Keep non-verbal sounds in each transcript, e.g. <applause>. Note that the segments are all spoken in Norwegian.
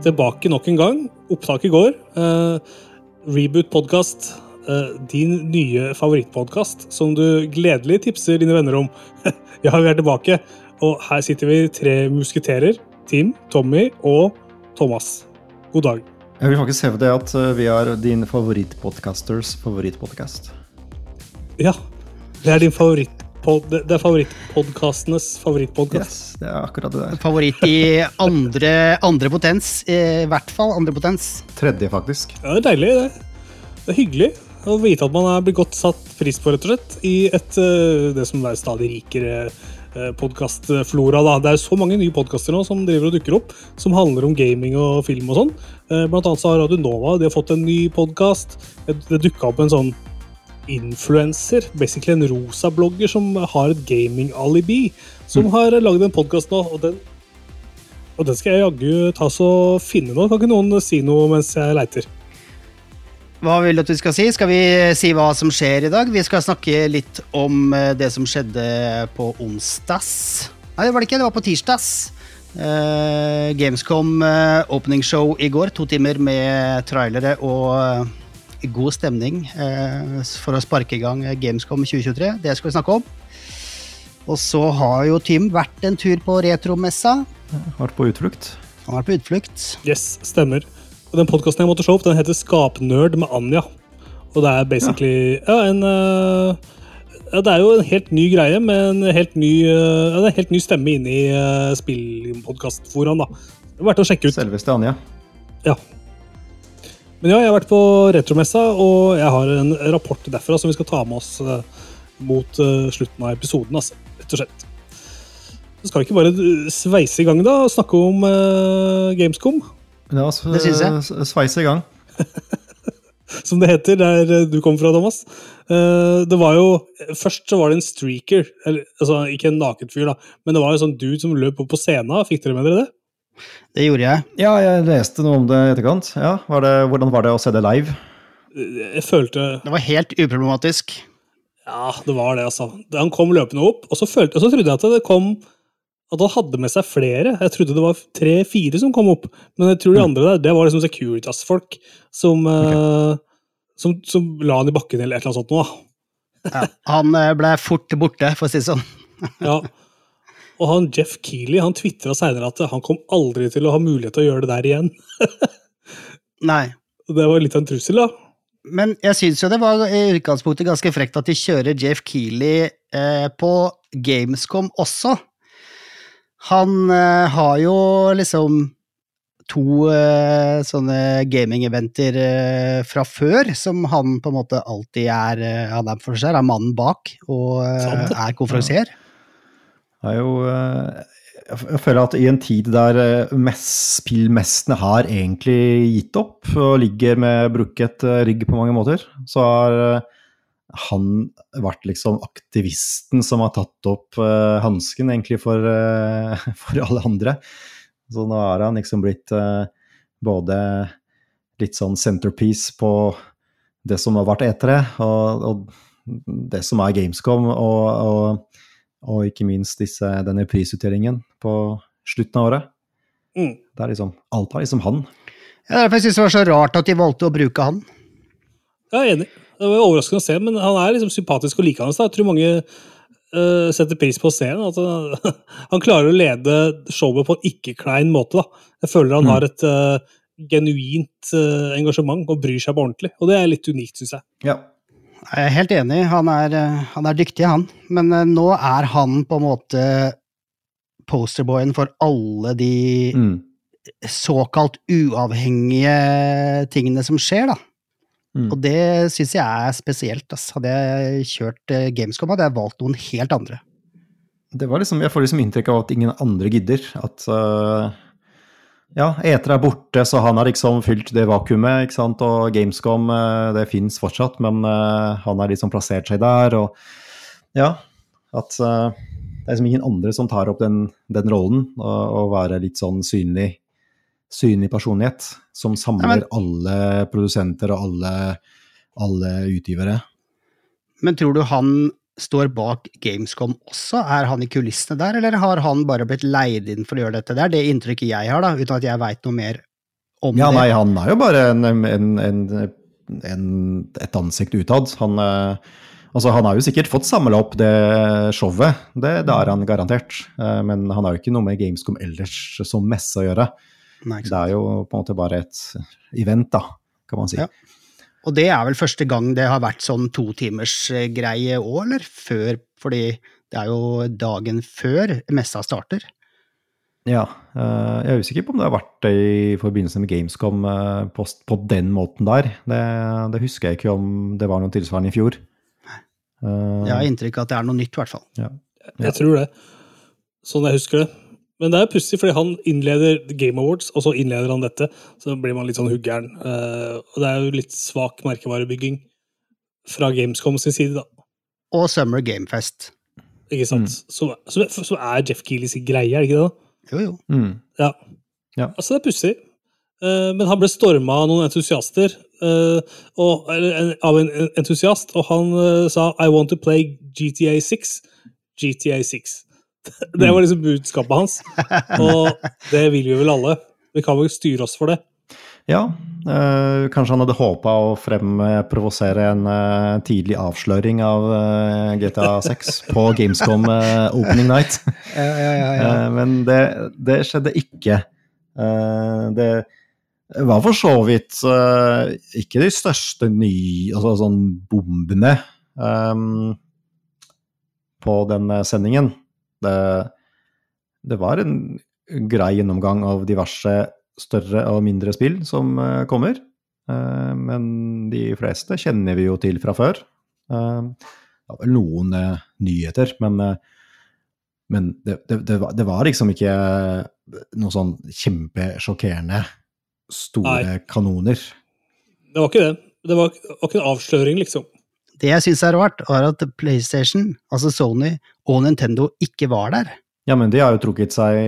Tilbake nok en gang. Opptaket går. Uh, Reboot podkast. Uh, din nye favorittpodkast som du gledelig tipser dine venner om. <laughs> ja, vi er tilbake, og her sitter vi tre musketerer. Tim, Tommy og Thomas. God dag. Jeg vil faktisk hevde at eh, vi er din favorittpodcasters favorittpodkast. Ja. Det er din favoritt det er favorittpodkastenes favorittpodkast. Yes, det er akkurat det der. Favoritt i andre, andre potens. I hvert fall andre potens. Tredje, faktisk. Ja, det er deilig. Det, det er hyggelig å vite at man er blitt godt satt pris på, rett og slett, i et, eh, det som er stadig rikere eh, podkastflora. Det er så mange nye podkaster nå som driver og dukker opp, som handler om gaming og film og sånn. Eh, blant annet så har Radio Nova de har fått en ny podkast. Det dukka opp en sånn influenser, basically en rosa blogger som har et gaming-alibi, som mm. har lagd en podkast nå. og den og den skal jeg jaggu ta så finne nå. Kan ikke noen si noe mens jeg leiter? Hva vil du at vi skal si? Skal vi si hva som skjer i dag? Vi skal snakke litt om eh, det som skjedde på onsdags. Nei, det var det ikke. Det var på tirsdags. Uh, Gamescom uh, opening show i går. To timer med trailere og uh, god stemning eh, for å sparke i gang Gamescom 2023. Det skal vi snakke om. Og så har jo Tim vært en tur på retromessa. Vært på utflukt. Han har vært på utflukt. Yes, stemmer. Og den podkasten jeg måtte se opp, den heter Skapnerd med Anja. Og det er basically ja, ja en uh, ja, Det er jo en helt ny greie med en helt ny, uh, ja, en helt ny stemme inne i uh, spillpodkastforaen. Det er verdt å sjekke ut. Selveste Anja. Ja, men ja, jeg har vært på retromessa, og jeg har en rapport derfra som vi skal ta med oss uh, mot uh, slutten av episoden. Altså, rett og slett. Så skal vi ikke bare eh, sveise i gang da, og snakke om uh, Gamescom? Ja, det syns jeg. Sveise i gang. <laughs> som det heter der du kom fra, Thomas. det var jo, Først så var det en streaker. Eller, altså Ikke en naken fyr, da, men det var jo sånn dude som løp opp på scenen. Fikk dere med dere det? Det gjorde jeg. Ja, jeg leste noe om det i etterkant. Ja, var det, hvordan var det å se det live? Jeg følte Det var helt uproblematisk. Ja, det var det, altså. Han kom løpende opp, og så, følte, og så trodde jeg at det kom at han hadde med seg flere. Jeg trodde det var tre-fire som kom opp, men jeg tror de mm. andre der, det var liksom Securitas-folk som, okay. uh, som, som, la han i bakken eller et eller annet sånt noe. ja, han eh, ble fort borte, for å si det sånn. ja, og han Jeff Keeley han tvitra seinere at han kom aldri til å ha mulighet til å gjøre det der igjen. <laughs> Nei. Det var litt av en trussel, da. Men jeg syns jo det var i utgangspunktet ganske frekt at de kjører Jeff Keeley eh, på Gamescom også. Han eh, har jo liksom to eh, sånne gaming-eventer eh, fra før, som han på en måte alltid er eh, Han er for seg, er mannen bak og eh, er konferansier. Ja. Er jo eh, Jeg føler at i en tid der eh, spillmestene har egentlig gitt opp og ligger med brukket eh, rygg på mange måter, så har han vært liksom aktivisten som har tatt opp uh, hansken egentlig for, <laughs> for, alle andre. Så nå har han liksom blitt både litt sånn centerpiece på det som har vært etere, og, og det som er Gamescom, og, og og ikke minst disse, denne prisutdelingen på slutten av året. Mm. Det er liksom, alt er liksom han. Ja, derfor syns jeg det var så rart at de valgte å bruke han. Jeg er enig. Det var overraskende å se, men han er liksom sympatisk og likende. Jeg tror mange uh, setter pris på å se ham. Uh, <laughs> han klarer å lede showet på en ikke-klein måte. Da. Jeg føler han mm. har et uh, genuint uh, engasjement og bryr seg på ordentlig. Og det er litt unikt, syns jeg. Ja, jeg er helt enig. Han er, eh, han er dyktig, han. Men eh, nå er han på en måte posterboyen for alle de mm. såkalt uavhengige tingene som skjer, da. Mm. Og det syns jeg er spesielt. Altså. Hadde jeg kjørt eh, Gamescom, hadde jeg valgt noen helt andre. Det var liksom, jeg får liksom inntrykk av at ingen andre gidder. At uh ja, Eter er borte, så han har liksom fylt det vakuumet. ikke sant? Og Gamescom eh, det fins fortsatt, men uh, han har liksom plassert seg der. Og ja, at uh, det er liksom ingen andre som tar opp den, den rollen, og, være litt sånn synlig, synlig personlighet. Som samler ja, alle produsenter og alle, alle utgivere. Men tror du han står bak Gamescom også? Er han i kulissene der, eller har han bare blitt leid inn for å gjøre dette? Det er det inntrykket jeg har, da, uten at jeg veit noe mer om Ja, det. nei, han er jo bare en, en, en, en, et ansikt utad. Han, eh, altså, han har jo sikkert fått samla opp det showet, det, det har han garantert. Eh, Men han har jo ikke noe med Gamescom ellers som messe å gjøre. Nei, Det er jo på en måte bare et event, da, kan man si. Ja. Og det er vel første gang det har vært sånn totimersgreie òg, eller? Før, fordi det er jo dagen før messa starter. Ja, eh, jeg er usikker på om det har vært det i forbindelse med Gamescom eh, på, på den måten der. Det, det husker jeg ikke om det var noe tilsvarende i fjor. Eh, Jeg har inntrykk av at det er noe nytt, i hvert fall. ja. Jeg tror det. Sånn jeg husker det. Men det er pussig, fordi han innleder Game Awards, og så innleder han dette. Så blir man litt sånn huggeren. Uh, og det er jo litt svak merkevarebygging fra Gamescom sin side, da. Og Summer Gamefest. Ikke sant? Som, som, som er Jeff Keeley sin greie, er det ikke det? da? Jo, jo. Mm. Ja. Ja. Altså, det er pussig. Eh, men han ble storma av noen entusiaster, eh, og, eller, av en entusiast, og han eh, sa I want to play GTA 6. GTA 6. Det var liksom budskapet hans. Og det vil vi vel alle. Vi kan vel styre oss for det. Ja, øh, kanskje han hadde håpa å fremprovosere en øh, tidlig avsløring av øh, GTA 6 på Gamescom eh, opening night. <laughs> Ja, ja, ja, ja. Eh, men det, det skjedde ikke. Eh, det var for så vidt eh, ikke de største ny... Altså sånn bombene eh, på den eh, sendingen. Det, det var en grei gjennomgang av diverse større og mindre spill som eh, kommer. Eh, men de fleste kjenner vi jo til fra før. Eh, det var noen nyheter, men, men det, det, det, var, det var liksom ikke noe sånn kjempesjokkerende store Nei. kanoner. Det var ikke det. Det var, var ikke en avsløring, liksom. Det jeg syns er rart, er at PlayStation, altså Sony og Nintendo ikke var der. Ja, men de har jo trukket seg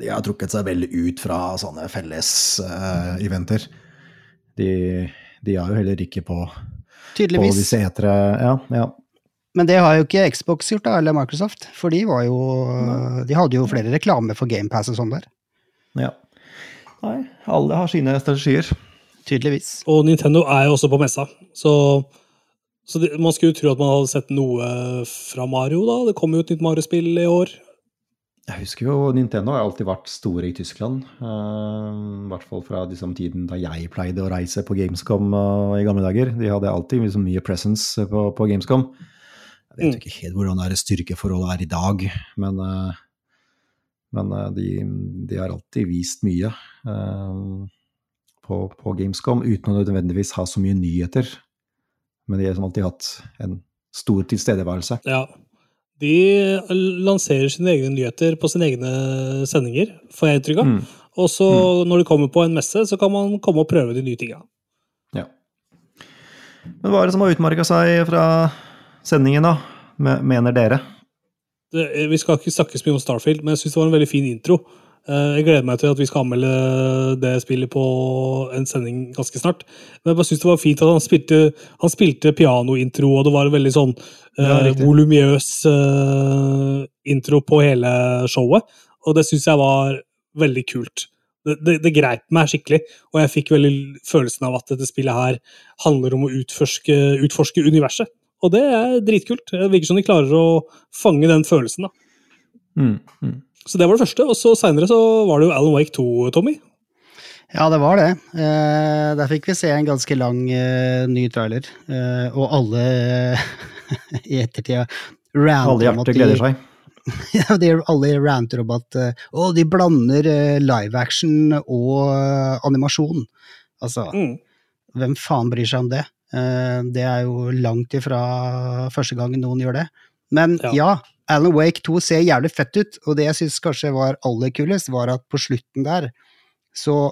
De har trukket seg veldig ut fra sånne felles eh, eventer. De, de er jo heller ikke på, på Tydeligvis. disse etere Ja, ja. Men det har jo ikke Xbox gjort, da, eller Microsoft. For de var jo De hadde jo flere reklamer for GamePass og sånn der. ja. Nei, alle har sine strategier. Tydeligvis. Og Nintendo er jo også på messa, så, så det, man skulle jo tro at man hadde sett noe fra Mario, da. Det kom jo et nytt Mario-spill i år. Jeg husker jo Nintendo har alltid vært store i Tyskland. Uh, I hvert fall fra liksom, tiden da jeg pleide å reise på Gamescom uh, i gamle dager. De hadde alltid liksom, mye presence på, på Gamescom. Jeg vet Mm. ikke helt hvordan det styrkeforholdet er i dag, men, uh, men de, de har alltid vist mye på, på Gamescom, uten å nødvendigvis ha så mye nyheter. Men de har liksom alltid hatt en stor tilstedeværelse. Ja. De lanserer sine egne nyheter på sine egne sendinger, får jeg inntrykk av. Mm. Og så når de kommer på en messe, så kan man komme og prøve de nye tinga. Ja. Men hva er det som har utmarka seg fra sendingen, da? Mener dere? Det, vi skal ikke snakke så mye om Starfield, men jeg syns det var en veldig fin intro. Eh, Jeg gleder meg til at vi skal anmelde det spillet på en sending ganske snart. Men jeg bare synes det var fint at han spilte, han spilte pianointro, og det var en veldig sånn Ja, eh, volumiøs uh, intro på hele showet. Og det syns jeg var veldig kult. Det, det, det greip meg skikkelig, og jeg fikk veldig følelsen av at dette spillet her handler om å utforske, utforske universet. Og det er dritkult. Det virker som de klarer å fange den følelsen. da. Mm. Mm. Så det var det første. Og så seinere så var det jo Alan Wake 2, Tommy. Ja, det var det. Eh, der fikk vi se en ganske lang eh, ny trailer. Eh, og alle <laughs> i ettertida Alle hjerter de- gleder seg. <laughs> Ja, de, alle ranter om at eh, å, de blander eh, live action og eh, animasjon. Altså, Mm. hvem faen bryr seg om det? Eh, det er jo langt ifra første gangen noen gjør det. Men Ja. ja, Alan Wake 2 ser jævlig fett ut, og det jeg syns kanskje var aller kulest, var at på slutten der så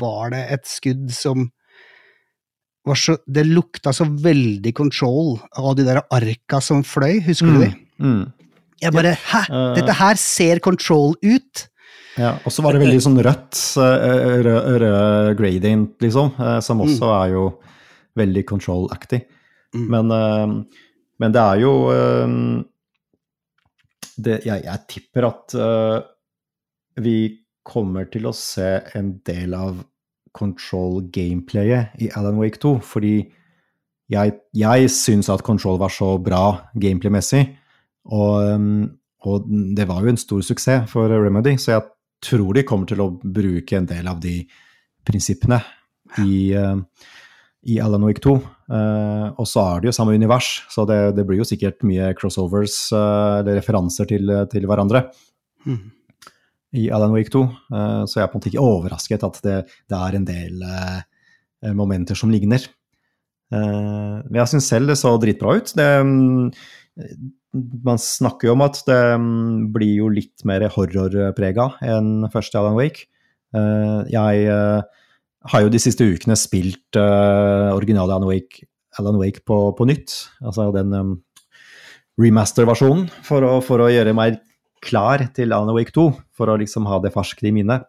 var det et skudd som var så Det lukta så veldig control av de der arka som fløy, husker du de? Mm. Jeg bare Hæ? Eh. Dette her ser control ut! Ja, og så var det veldig sånn rødt, eh, rød, rød gradient, liksom, eh, som også er jo veldig control-aktig. Mm. Men eh, Men det er jo eh, det, jeg, jeg tipper at uh, vi kommer til å se en del av Control-gameplayet i Alan Wake 2, fordi jeg, jeg syns at Control var så bra gameplay-messig, og, um, og, det var jo en stor suksess for Remedy, så jeg tror de kommer til å bruke en del av de prinsippene i, uh, i Alan Wake 2. Uh, og så er det jo samme univers, så det, det blir jo sikkert mye crossovers uh, eller referanser til, til hverandre. Mm. I Alan Wake 2, så jeg er på en måte ikke overrasket at det, det er en del momenter som ligner. Men jeg syns selv det så dritbra ut. Det, man snakker jo om at det mm, blir jo litt mer horrorprega enn første Alan Wake. Eh, jeg eh, har jo de siste ukene spilt uh, originale Alan Wake, Alan Wake på, på, nytt. Altså den um, remaster-versjonen, for, for, å gjøre meg klar til Alan Wake 2. For å liksom ha det ferskt i minnet.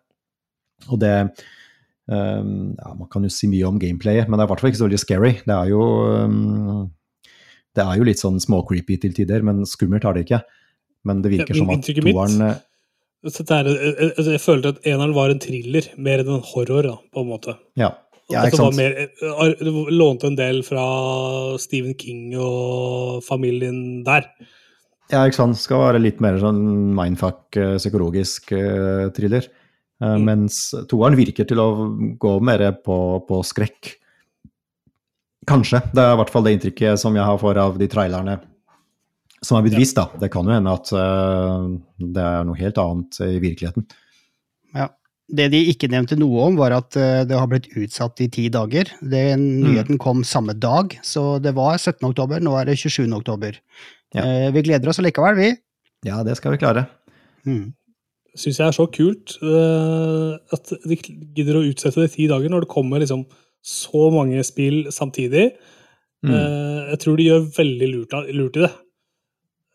Og det um, ja, Man kan jo si mye om gameplayet, men det er i hvert fall ikke så veldig scary. Det er jo um, det er jo litt sånn småcreepy til tider, men skummelt har det ikke. Men det virker som at toeren er, jeg, Jeg følte at eneren var en thriller, mer enn en horror, da, på en måte. Ja, ja ikke sant? Mer, eh, lånte en del fra Stephen King og familien der. Ja, ikke sant. Skal være litt mer sånn mindfuck, eh, psykologisk uh, thriller. Uh, mm. Mens toeren virker til å gå mer på, på skrekk. Kanskje. Det er i hvert fall det inntrykket som jeg har får av de trailerne som er blitt vist. da. Det kan jo hende at uh, det er noe helt annet i virkeligheten. Ja. Det de ikke nevnte noe om, var at uh, det har blitt utsatt i ti dager. Den nyheten mm. kom samme dag, så det var 17. oktober, nå er det 27. oktober. Ja. Uh, vi gleder oss allikevel, vi. Ja, det skal vi klare. Mm. Syns jeg er så kult at de gidder å utsette det i ti dager, når det kommer liksom så mange spill samtidig. Mm. Uh, jeg tror de gjør veldig lurt, lurt i det.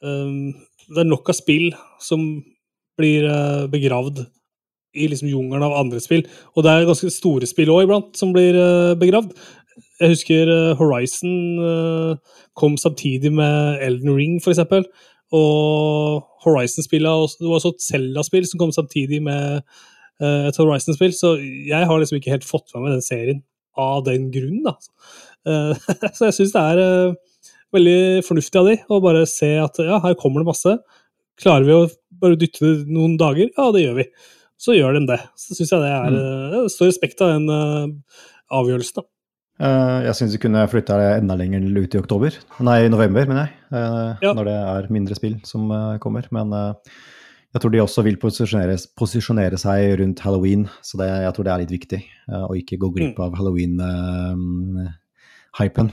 Um, det er nok av spill som blir uh, begravd i liksom jungelen av andre spill. Og det er ganske store spill òg iblant som blir uh, begravd. Jeg husker Horizon kom samtidig med Elden Ring, for eksempel. Og Horizon-spillene Det var også et Zelda-spill som kom samtidig med et Horizon-spill, så jeg har liksom ikke helt fått med meg den serien av den grunn. Da. Eh, <laughs> så jeg syns det er eh, veldig fornuftig av de å bare se at ja, her kommer det masse. Klarer vi å bare dytte det noen dager? Ja, det gjør vi. Så gjør de det. Så syns jeg det er mm. Eh, stor respekt av den avgjørelsen. da. Jeg syns vi kunne flytta det enda lenger ut i oktober. Nei, november, mener jeg. Ja. Når det er mindre spill som kommer. Men jeg tror de også vil posisjonere, posisjonere seg rundt halloween, så det, jeg tror det er litt viktig uh, å ikke gå glipp mm. av halloween-hypen.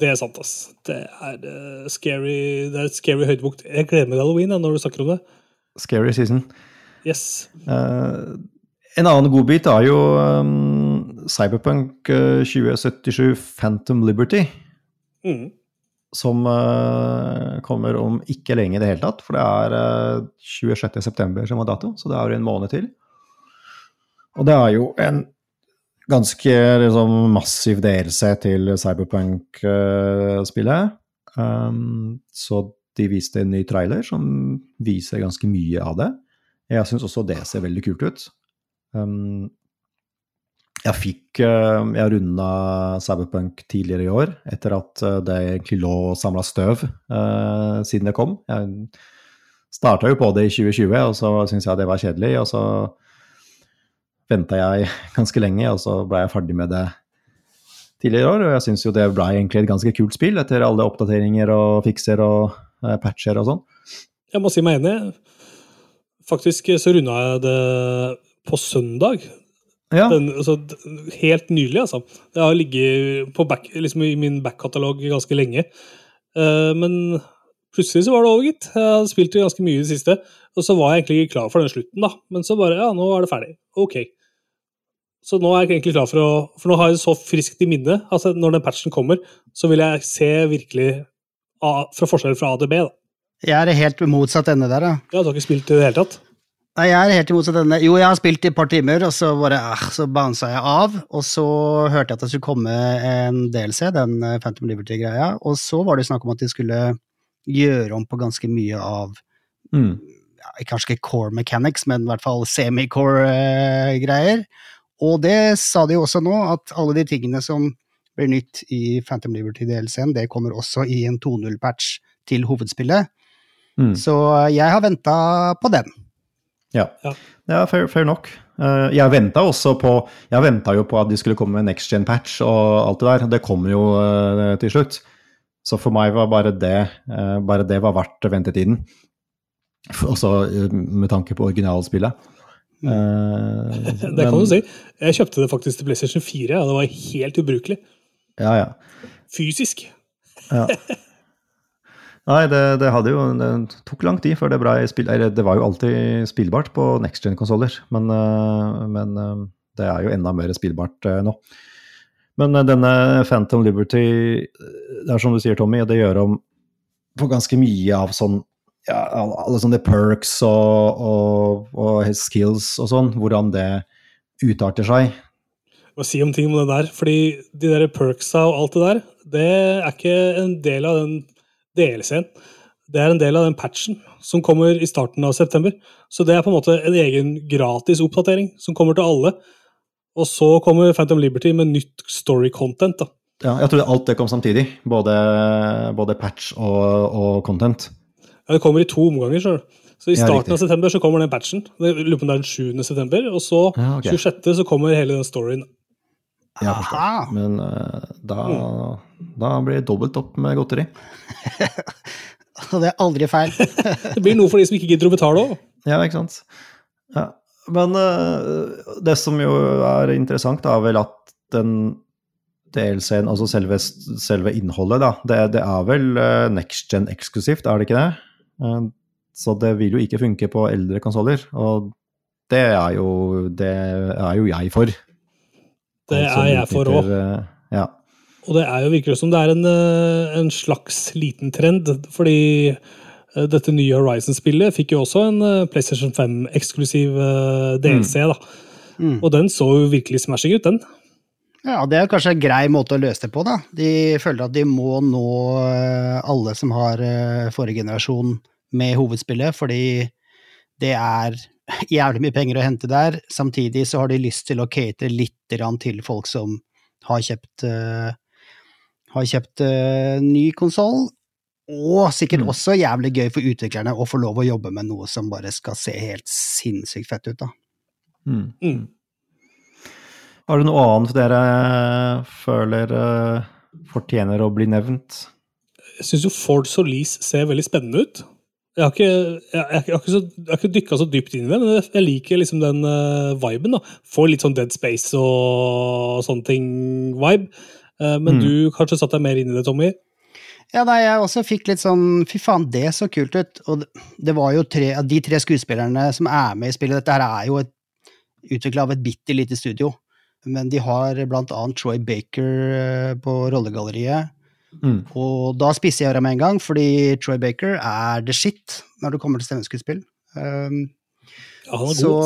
Det er sant, ass. Det er, uh, scary, det er et scary høydepunkt. Jeg gleder meg til halloween når du snakker om det. Scary season. Yes. Uh, en annen godbit er jo um, Cyberpunk 2077 Phantom Liberty. Mm som uh, kommer om ikke lenge i det hele tatt. For det er uh, eh, 26.9. som er dato, så det er jo en måned til. Og det er jo en ganske liksom, massiv delelse til Cyberpunk-spillet. Um, så de viste en ny trailer som viser ganske mye av det. Jeg syns også det ser veldig kult ut. Um, jeg fikk eh, Jeg runda Cyberpunk tidligere i år, etter at eh, det egentlig lå og samla støv uh, siden det kom. Jeg starta jo på det i 2020, og så syntes jeg det var kjedelig. Og så venta jeg <laughs> ganske lenge, og så ble jeg ferdig med det tidligere i år. Og jeg syns jo det ble egentlig et ganske kult spill, etter alle oppdateringer og fikser og eh, patcher og sånn. Jeg må si meg enig. Faktisk så runda jeg det på søndag. Ja. Den, altså, helt nylig, altså. Det har ligget back, liksom i min backkatalog ganske lenge. Uh, men plutselig så var det over, gitt. Jeg hadde spilt ganske mye i det siste. Og så var jeg egentlig ikke klar for den slutten, da. Men så bare Ja, nå er det ferdig. Ok. Så nå er jeg egentlig klar for å For nå har jeg det så friskt i minnet at når den patchen kommer, så vil jeg se virkelig A, fra forskjell fra A til B, da. Jeg er helt motsatt ende der, da. Ja, du har ikke spilt i det hele tatt? Nei, jeg er helt imot denne. Jo, jeg har spilt i et par timer, og så bare eh, så bounsa jeg av. Og så hørte jeg at det skulle komme en DLC, den Phantom Liberty-greia. Og så var det snakk om at de skulle gjøre om på ganske mye av Mm. ja, Kanskje ikke core mechanics, men i hvert fall semi-core-greier. Og det sa de jo også nå, at alle de tingene som blir nytt i Phantom Liberty-DLC-en, det kommer også i en 2.0-patch til hovedspillet. Mm. Så jeg har venta på den. Ja, Ja. ja fair, fair nok. Eh, jeg venta også på Jeg venta jo på at de skulle komme med next gen patch og alt det der. Det kommer jo eh, til slutt. Så for meg var bare det eh, Bare det var verdt ventetiden. Også eh, med tanke på originalspillet. Uh, <laughs> Det kan du si. Jeg kjøpte det faktisk til PlayStation 4, og det var helt ubrukelig. Ja, ja. Fysisk. ja. Nei, det, det hadde jo Det tok lang tid før det blei spill... Eller det var jo alltid spillbart på next gen-konsoller, men, men det er jo enda mer spillbart nå. Men eh, denne Phantom Liberty, eh, det er som du sier, Tommy, det gjør om på ganske mye av sånn ja, alle sånne perks og, og, og skills og sånn, hvordan det utarter seg. Hva si om ting om det der, fordi de der perksa og alt det der, det er ikke en del av den DLC-en. Det er en del av den patchen som kommer i starten av september. Så det er på en måte en egen gratis oppdatering som kommer til alle. Og så kommer Phantom Liberty med nytt story content. da. Ja, jeg trodde alt det kom samtidig, både, både patch og, og content. Ja, Det kommer i to omganger. Så, så I starten ja, av september så kommer den patchen. Det, lurer på om det er den 7. september. Og så Ja, okay. 26. så kommer hele den storyen. Ja, forstår. Men uh, da, da blir det dobbelt opp med godteri. <laughs> Og det er aldri feil. <laughs> Det blir noe for de som ikke gidder å betale òg. Ja, ikke sant. Ja. Men eh, det som jo er interessant, er vel at den DLC-en, altså selve, selve innholdet, da, det, det er vel eh, next gen eksklusivt, er det ikke det? Eh, så det vil jo ikke funke på eldre konsoller, og det er jo, det er jo jeg for. Det Alt er jeg for òg. Ja. Og det er jo virker som det er en, en slags liten trend, fordi dette nye Horizon-spillet fikk jo også en eh, PlayStation 5-eksklusiv DLC, da. Mm. Og den så jo virkelig smashing ut, den. Ja, det er kanskje en grei måte å løse det på, da. De føler at de må nå eh, alle som har eh, forrige generasjon med hovedspillet, fordi det er <laughs> jævlig mye penger å hente der. Samtidig så har de lyst til å catere litt til folk som har kjøpt eh, har kjøpt eh, ny konsoll. Og sikkert Mm. også jævlig gøy for utviklerne å få lov å jobbe med noe som bare skal se helt sinnssykt fett ut, da. Mm. Mm. Har du noe annet dere føler eh, fortjener å bli nevnt? Jeg syns jo Ford Solis ser veldig spennende ut. Jeg har ikke, jeg, jeg, jeg har ikke, så, jeg har ikke dykka så dypt inn i det, men jeg, jeg liker liksom den uh, viben. da. Får litt sånn Dead Space og sånne ting-vibe. Uh, men Mm. du kanskje satte deg mer inn i det, Tommy? Ja, nei, jeg også fikk litt sånn Fy faen, det så kult ut. Og det- var jo tre av de tre skuespillerne som er med i spillet. Dette her er jo utvikla av et bitte lite studio. Men de har blant annet Troy Baker eh, på rollegalleriet. Mm. Og da spisser jeg øra med en gang, fordi Troy Baker er the shit når det kommer til stemmeskuespill. Um, Ja, så god.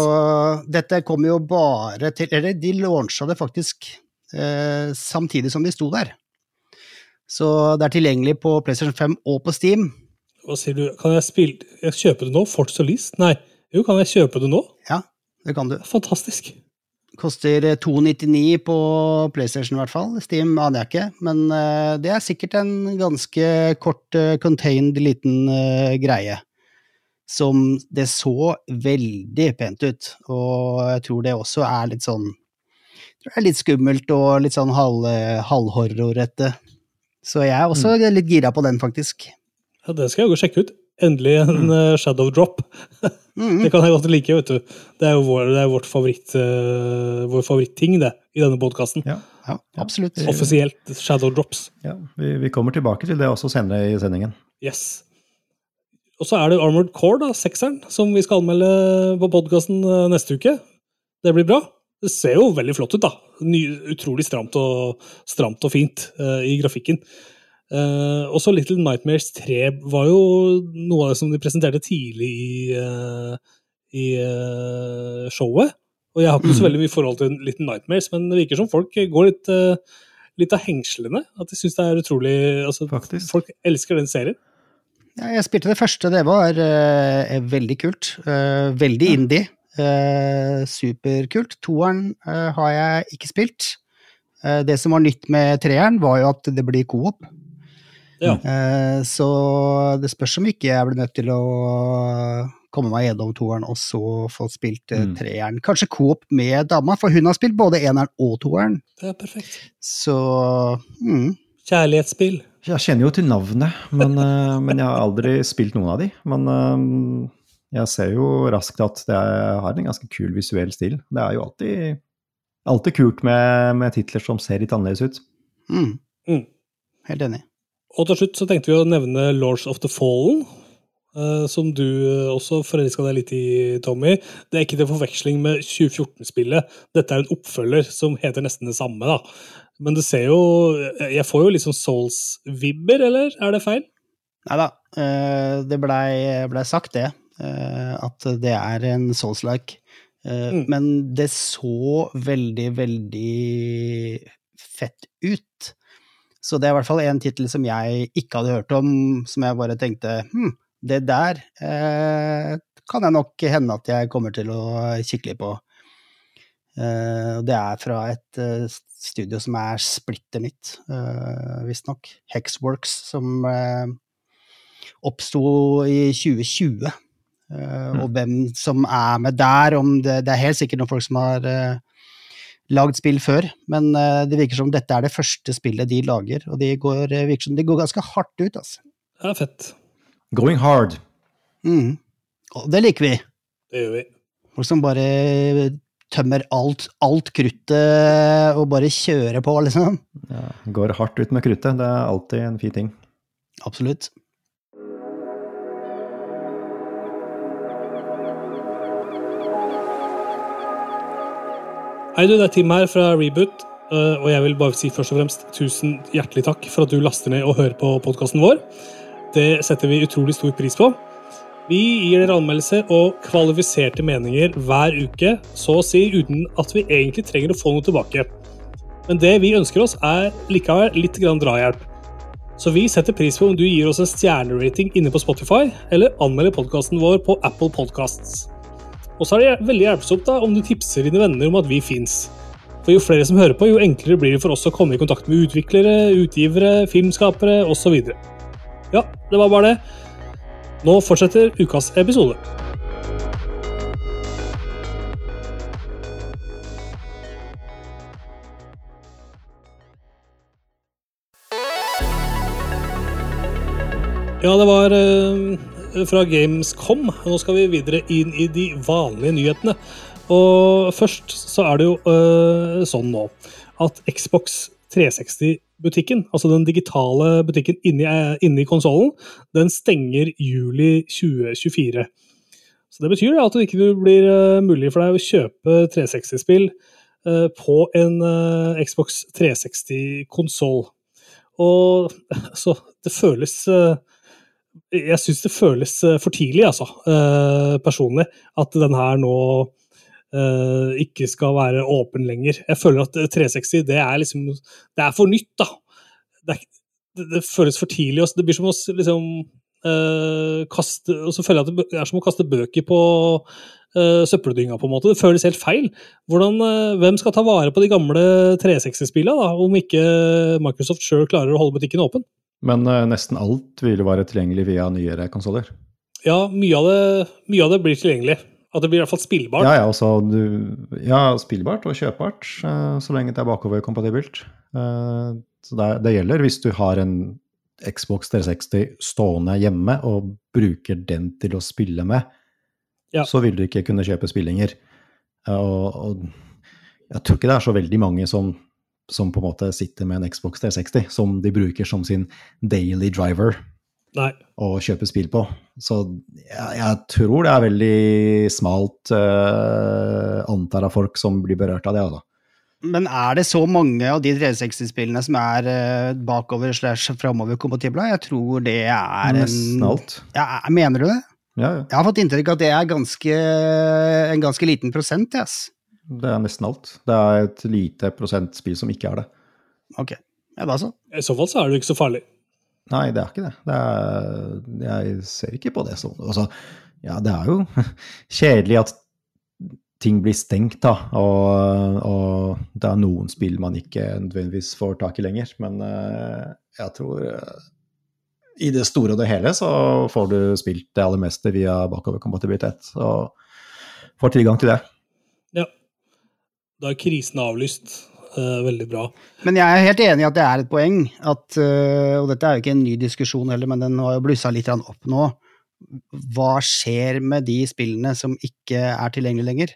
altså. dette kommer jo bare til Eller de launcha det faktisk eh, samtidig som de sto der. Så det er tilgjengelig på PlayStation 5 og på Steam. Hva sier du? Kan jeg spille jeg kjøpe det nå? Fort Solist? Nei. Jo, kan jeg kjøpe det nå? Ja, det kan du. Fantastisk. Koster eh, 299 på PlayStation i hvert fall. Steam aner jeg ikke, men uh, det er sikkert en ganske kort, uh, contained liten uh, greie. Som det så veldig pent ut, og jeg tror det også er litt sånn det er litt skummelt og litt sånn halv, halvhorrorete. Så jeg er også litt gira på den, faktisk. Ja, Det skal jeg jo sjekke ut. Endelig en mm. shadow drop. <laughs> Mhm. Det kan jeg godt like, vet du. Det er jo vår, det er vårt favoritt, uh, vår favoritting det, i denne podkasten. Ja. Ja, absolutt. Offisielt shadow drops. ja vi, vi kommer tilbake til det også senere i sendingen. Yes. Og så er det Armored Core, da, sekseren, som vi skal anmelde på podkasten neste uke. Det blir bra. Det ser jo veldig flott ut, da. Ny, utrolig stramt og, stramt og fint uh, i grafikken. Uh, også Little Nightmares 3 var jo noe av det som de presenterte tidlig i, uh, i uh, showet. Og jeg har ikke så Mm. veldig mye forhold til Little Nightmares, men det virker som folk går litt, litt av hengslene. At de syns det er utrolig altså, Faktisk. Folk elsker den serien. Ja, jeg spilte det første, det var veldig kult. Eh, veldig indie. Eh, superkult. Toeren eh, har jeg ikke spilt. Eh, det som var nytt med treeren, var jo at det blir co-op. Ja. Eh, så det spørs om ikke jeg blir nødt til å komme meg gjennom toeren og så få spilt Mm. treeren. Kanskje coop med dama, for hun har spilt både eneren og toeren. Det er perfekt. Så mm. Kjærlighetsspill. Jeg kjenner jo til navnet, men, men jeg har aldri spilt noen av de. Men jeg ser jo raskt at det er, har en ganske kul visuell stil. Det er jo alltid, alltid kult med, med titler som ser litt annerledes ut. Mm. Mm. Helt enig. Og til slutt så tenkte vi å nevne Lords of the Fallen, eh, som du eh, også forelska deg litt i, Tommy. Det er ikke til forveksling med 2014-spillet. Dette er en oppfølger som heter nesten det samme, da. Men det ser jo Jeg får jo litt sånn Souls-vibber, eller er det feil? Nei da, eh, det blei ble sagt det, eh, at det er en Souls-like. Eh, Mm. Men det så veldig, veldig fett ut. Så det er i hvert fall en tittel som jeg ikke hadde hørt om, som jeg bare tenkte hm, det der eh, kan jeg nok hende at jeg kommer til å kikke litt på. Eh, det er fra et eh, studio som er splitter nytt, eh, visstnok. Hexworks, som eh, oppsto i 2020. Eh, Og hvem som er med der, om det, det er helt sikkert noen folk som har uh, lagd spill før, men uh, det virker som dette er det første spillet de lager, og de går, virker som de går ganske hardt ut, altså. Det er fett. Going hard. Mm. Og det liker vi. Det gjør vi. Folk som bare tømmer alt, alt kruttet og bare kjører på, liksom. Ja, går hardt ut med kruttet. Det er alltid en fin ting. Absolutt. Hei, du, det er Tim her fra Reboot. eh, Og jeg vil bare si først og fremst tusen hjertelig takk for at du laster ned og hører på podkasten vår. Det setter vi utrolig stor pris på. Vi gir dere anmeldelser og kvalifiserte meninger hver uke, så å si uten at vi egentlig trenger å få noe tilbake. Men det vi ønsker oss, er likevel litt grann drahjelp. Så vi setter pris på om du gir oss en stjernerating inne på Spotify, eller anmelder podkasten vår på Apple Podcasts. Og så er det veldig hjelpsomt da om du tipser dine venner om at vi fins. For jo flere som hører på, jo enklere blir det for oss å komme i kontakt med utviklere, utgivere, filmskapere osv. Ja, det var bare det. Nå fortsetter ukas episode. Ja, det var eh, fra Gamescom. Nå skal vi videre inn i de vanlige nyhetene. Og først så er det jo eh, sånn nå at Xbox 360-butikken, altså den digitale butikken inni, eh, inni konsollen, den stenger juli 2024. Så det betyr at det ikke blir eh, mulig for deg å kjøpe 360-spill eh, på en eh, Xbox 360-konsoll. Og <laughs> så det føles jeg syns det føles eh, for tidlig, altså, eh, personlig, at den her nå eh, ikke skal være åpen lenger. Jeg føler at 360 det er liksom Det er for nytt, da. Det, er, det, føles for tidlig. Også. Det blir som å liksom kaste Og så føler jeg at det er som å kaste bøker på søppeldynga, på en måte. Det føles helt feil. Hvordan, hvem skal ta vare på de gamle 360-spillene, om ikke Microsoft sjøl klarer å holde butikken åpen? Men eh, nesten alt vil jo være tilgjengelig via nyere konsoller. Ja, mye av, det, mye av det blir tilgjengelig. At det blir i hvert fall spillbart. Ja, ja, altså, du, ja, spillbart og kjøpbart, eh, så lenge det er bakoverkompatibelt. Eh, så det, det gjelder hvis du har en Xbox 360 stående hjemme og bruker den til å spille med, Ja. så vil du ikke kunne kjøpe spillinger. Og, og jeg tror ikke det er så veldig mange som, som på en måte sitter med en Xbox 360 som de bruker som sin daily driver Nei. å kjøpe spill på. Så jeg, jeg tror det er veldig smalt uh, antall av folk som blir berørt av det. Altså. Men er det så mange av de 360-spillene som er uh, bakover slash framover kompatible? Jeg tror det er en Nesten alt. Ja, mener du det? Ja, ja. Jeg har fått inntrykk av at det er ganske, en ganske liten prosent. Yes. Det er nesten alt. Det er et lite prosentspill som ikke er det. Ok, ja da så. I så fall så er det ikke så farlig. Nei, det er ikke det. det er, jeg ser ikke på det som altså, Ja, det er jo <laughs> kjedelig at ting blir stengt, da. Og, og, det er noen spill man ikke nødvendigvis får tak i lenger. Men uh, jeg tror uh, i det store og det hele så får du spilt det aller meste via bakoverkompatibilitet. Og får tilgang til det. Da er krisen avlyst. Uh, veldig bra. Men jeg er helt enig i at det er et poeng, at, uh, og dette er jo ikke en ny diskusjon heller, men den har jo blussa litt opp nå. Hva skjer med de spillene som ikke er tilgjengelige lenger?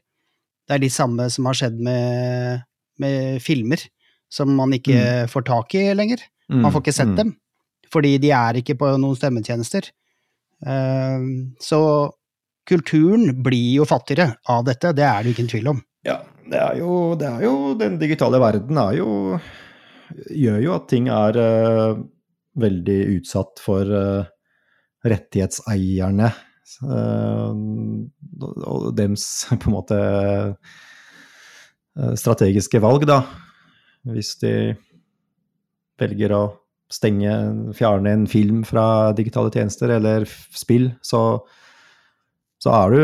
Det er de samme som har skjedd med, med filmer, som man ikke mm. får tak i lenger. Man får ikke sett mm. dem, fordi de er ikke på noen stemmetjenester. Uh, så kulturen blir jo fattigere av dette, det er det jo ikke en tvil om. Ja, det er jo, det er jo Den digitale verden er jo Gjør jo at ting er uh, veldig utsatt for uh, rettighetseierne uh, og dems på en måte strategiske valg, da. Hvis de velger å stenge, fjerne en film fra digitale tjenester eller spill, så så er du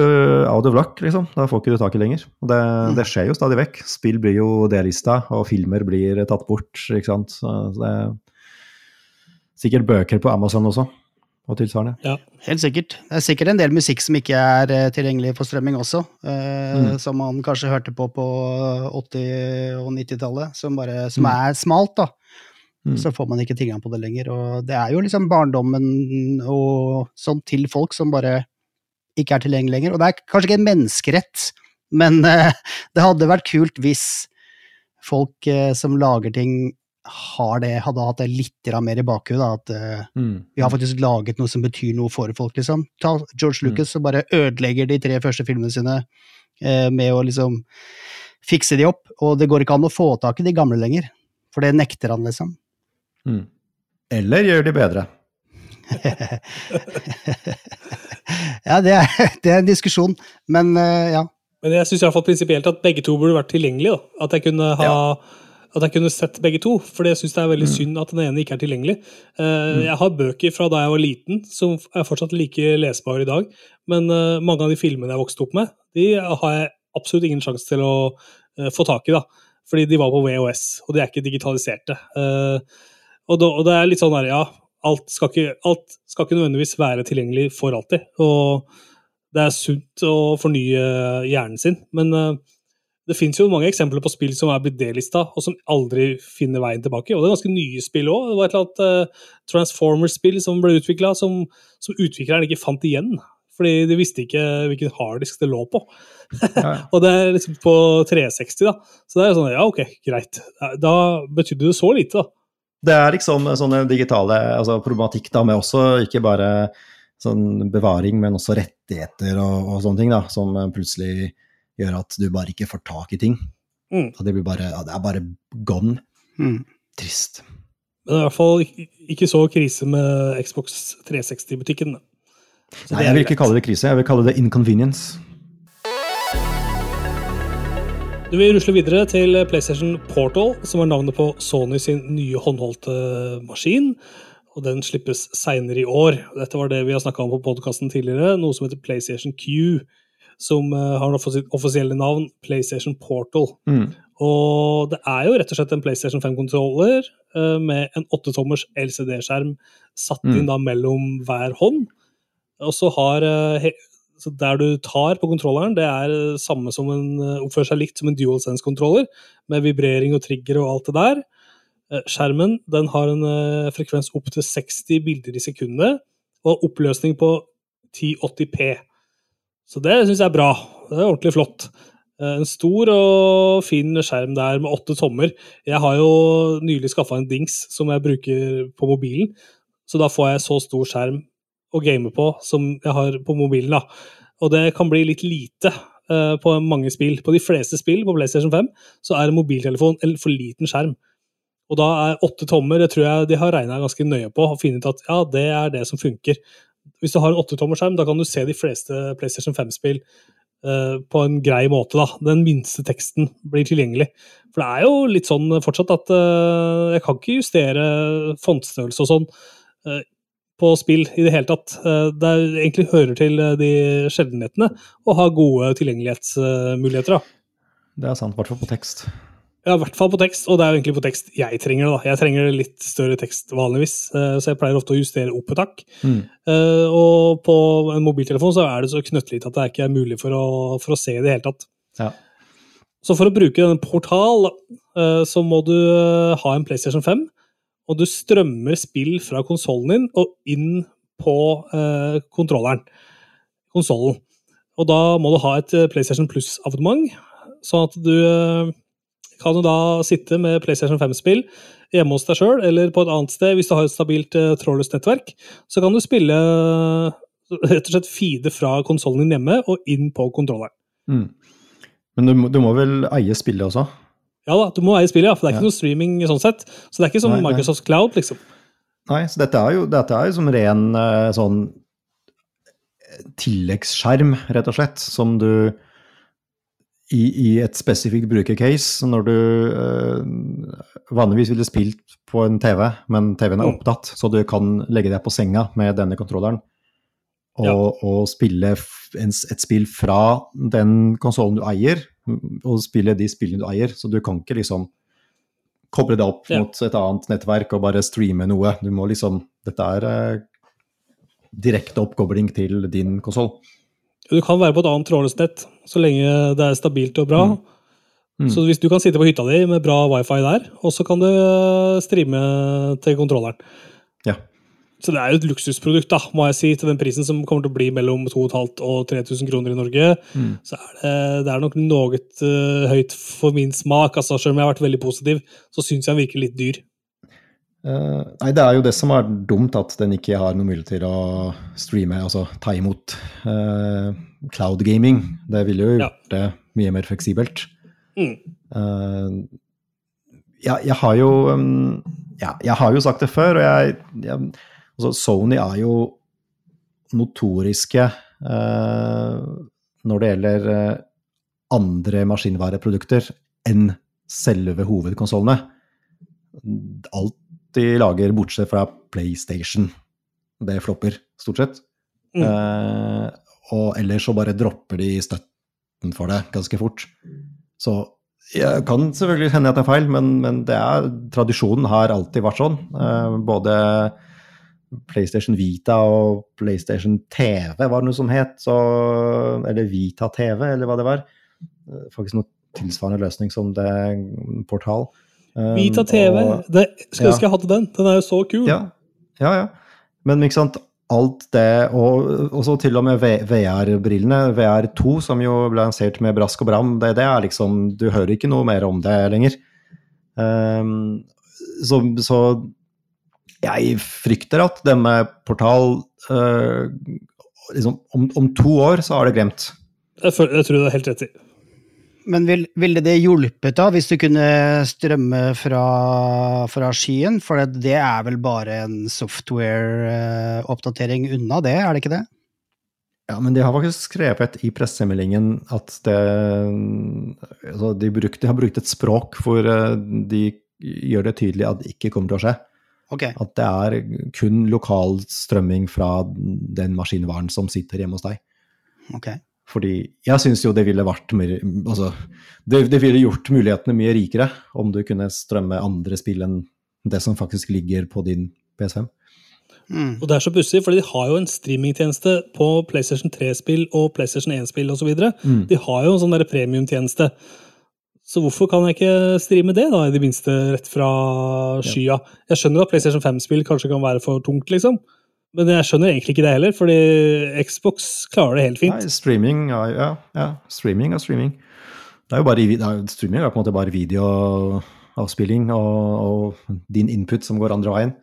out of luck, liksom. Da får ikke du tak i lenger. Og det, mm. det skjer jo stadig vekk. Spill blir jo delista, og filmer blir tatt bort, ikke sant. Så det er sikkert bøker på Amazon også, og tilsvarende. Ja, helt sikkert. Det er sikkert en del musikk som ikke er uh, tilgjengelig for strømming også, eh, mm. som man kanskje hørte på på 80- og 90-tallet, som, som mm. er smalt, da. Mm. Så får man ikke tilgang på det lenger. Og det er jo liksom barndommen og sånn til folk som bare ikke er tilgjengelig lenger. Og det er kanskje ikke en menneskerett, men uh, det hadde vært kult hvis folk uh, som lager ting, har det, hadde hatt det litt mer i bakhodet. At uh, mm. vi har faktisk laget noe som betyr noe for folk, liksom. Ta George mm. Lucas mm. bare ødelegger de tre første filmene sine med å liksom fikse de opp. Og det går ikke an å få tak i de gamle lenger, for det nekter han, liksom. Mm. Eller gjør de bedre. Ja, det er, det er, en diskusjon, men uh, ja. Men jeg syns prinsipielt at begge to burde vært tilgjengelige. At jeg kunne ha ja. At jeg kunne sett begge to, for jeg syns det er veldig mm. synd at den ene ikke er tilgjengelig. Uh, mm. Jeg har bøker fra da jeg var liten som er fortsatt like lesbare i dag, men uh, mange av de filmene jeg vokste opp med, de har jeg absolutt ingen sjanse til å uh, få tak i. da, Fordi de var på VHS, og de er ikke digitaliserte. Og, da, og, det er litt sånn her, ja, alt skal, ikke, alt skal ikke nødvendigvis være tilgjengelig for alltid. Og det er sunt å fornye hjernen sin. Men uh, det fins jo mange eksempler på spill som er blitt delista, og som aldri finner veien tilbake. Og det er ganske nye spill òg. Det var et eller annet uh, Transformers-spill som ble utvikla, som, som utvikleren ikke fant igjen. Fordi de visste ikke hvilken harddisk det lå på. Ja. <laughs> og det er liksom på 360, da. Så det er sånn, ja, ok, greit. Da betydde det så lite, da. Det er liksom sånne digitale altså problematikk da, med også ikke bare sånn bevaring, men også rettigheter og, og, sånne ting, da, som plutselig gjør at du bare ikke får tak i ting. Mm. Det, bare, det, er bare gone. Mm. Trist. Men det er i hvert fall ikke så krise med Xbox 360-butikken. Nei, jeg vil ikke kalle det krise, jeg vil kalle det inconvenience. Du vil rusle videre til PlayStation Portal, som er navnet på Sony sin nye håndholdte maskin. og Den slippes seinere i år. Dette var det vi har snakka om på podkasten tidligere, noe som heter PlayStation Q. Som uh, har sitt offisielle navn PlayStation Portal. Mm. Og det er jo rett og slett en PlayStation 5-kontroller uh, eh, med en 8-tommers LCD-skjerm satt inn mm. da mellom hver hånd. Og så har uh, så Der du tar på kontrolleren, det er samme som en, eh, oppfører seg likt som en DualSense-kontroller, med vibrering og trigger og alt det der. Eh, skjermen den har en frekvens opp til 60 bilder i sekundet, og oppløsning på 1080P. Så det syns jeg er bra. Det er ordentlig flott. En stor og fin skjerm der med åtte tommer. Jeg har jo nylig skaffa en dings som jeg bruker på mobilen, så da får jeg så stor skjerm å game på som jeg har på mobilen. da. Og det kan bli litt lite uh, på mange spill. På de fleste spill på PlayStation 5 så er mobiltelefon en for liten skjerm. Og da er åtte tommer det tror jeg de har regna ganske nøye på og funnet at ja, det er det som funker. Hvis du har en 8-tommer da kan du se de fleste PlayStation 5-spill uh, på en grei måte. da. Den minste teksten blir tilgjengelig. For det er jo litt sånn fortsatt at uh, jeg kan ikke justere fontstørrelse og sånn eh, på spill i det hele tatt. Eh, det er, egentlig hører til eh, de sjeldenhetene å ha gode tilgjengelighetsmuligheter. da. Det er sant, i hvert fall på tekst. Ja, i hvert fall på tekst, og det er jo egentlig på tekst jeg trenger det. da. Jeg trenger litt større tekst vanligvis, eh, så jeg pleier ofte å justere opp et hakk. Mm. Og på en mobiltelefon så er det så knøttlite at det er ikke er mulig for å, for å se i det hele tatt. Ja. Så for å bruke denne portal, så må du ha en PlayStation 5, og du strømmer spill fra konsollen din og inn på eh, kontrolleren, konsollen. Og da må du ha et eh, PlayStation Plus-abonnement, sånn at du eh, kan du da sitte med PlayStation 5-spill hjemme hos deg sjøl, eller på et annet sted, hvis du har et stabilt uh, trådløst nettverk, så kan du spille eh, rett og slett feede fra konsollen din hjemme og inn på kontrolleren. Mm. Men du, må- du må vel eie spillet også? Ja da, du må eie spillet, ja, for det er ikke Ja. noe streaming sånn sett. Så det er ikke som Nei, nei. Microsoft Cloud, liksom. Nei, så dette er jo, dette er jo som ren eh, sånn tilleggsskjerm, rett og slett, som du i, i et spesifikt brukercase, når du øh, vanligvis ville spilt på en TV, men TV-en er Mm. opptatt, så du kan legge deg på senga med denne kontrolleren og, Ja. og spille en, et spill fra den konsollen du eier, og spille de spillene du eier, så du kan ikke liksom koble det opp Ja. mot et annet nettverk og bare streame noe. Du må liksom Dette er eh, direkte oppkobling til din konsoll. Du kan være på et annet trådløsnett så lenge det er stabilt og bra. Mm. Mm. Så hvis du kan sitte på hytta di med bra wifi der, og så kan du eh, streame til kontrolleren. Så det er jo et luksusprodukt, da, må jeg si, til den prisen som kommer til å bli mellom 2500 og 3000 kroner i Norge. Mm. Så er det, det er nok noe uh, høyt for min smak. altså Selv om jeg har vært veldig positiv, så syns jeg den virker litt dyr. Uh, nei, det er jo det som er dumt, at den ikke har noen mulighet til å streame, altså ta imot uh, cloud gaming. Det ville jo gjort det mye mer fleksibelt. Mm. Ja, jeg har jo um, ja, jeg har jo sagt det før, og jeg, jeg altså Sony er jo notoriske eh, når det gjelder eh, andre maskinvareprodukter enn selve hovedkonsollene. Alt de lager, bortsett fra PlayStation, det flopper stort sett. Mm. Eh, og ellers så bare dropper de støtten for det ganske fort. Så jeg kan selvfølgelig hende at det er feil, men, men det er, tradisjonen har alltid vært sånn. Eh, både PlayStation Vita og PlayStation TV var det noe som het, så, eller Vita TV, eller hva det var. Eh, Faktisk noe tilsvarende løsning som det portal. Um, Vita TV, og- det, skulle ja. jeg hadde den. Den er jo så kul. ja, ja, ja. Men ikke sant, alt det, og og så til og med VR-brillene, VR2, som jo ble lansert med brask og bram, det, det er liksom Du hører ikke noe mer om det lenger. Um, så, så jeg frykter at det med portal eh, liksom, om, om to år så har det glemt. Jeg, tror du har helt rett i. Men vil, ville det hjulpet da, hvis du kunne strømme fra, fra skyen? For det, det er vel bare en software-oppdatering unna det, er det ikke det? Ja, men de har faktisk skrevet i pressemeldingen at det altså de, bruk, de har brukt et språk hvor eh, de gjør det tydelig at det ikke kommer til å skje. Ok. At det er kun lokal strømming fra den maskinvaren som sitter hjemme hos deg. Okay. Fordi jeg syns jo det ville vært mer Altså, det, det ville gjort mulighetene mye rikere om du kunne strømme andre spill enn det som faktisk ligger på din PS5. Mm. Og det er så pussig, for de har jo en streamingtjeneste på PlayStation 3-spill og PlayStation 1-spill osv. Mm. De har jo en sånn der premiumtjeneste. Så hvorfor kan jeg ikke streame det, da, i det minste rett fra skya? Jeg skjønner at PlayStation 5-spill kanskje kan være for tungt, liksom. Men jeg skjønner egentlig ikke det heller, fordi Xbox klarer det helt fint. Nei, streaming ja, ja, ja, streaming er streaming. Det er jo bare, er, streaming er på en måte bare videoavspilling og, og din input som går andre veien.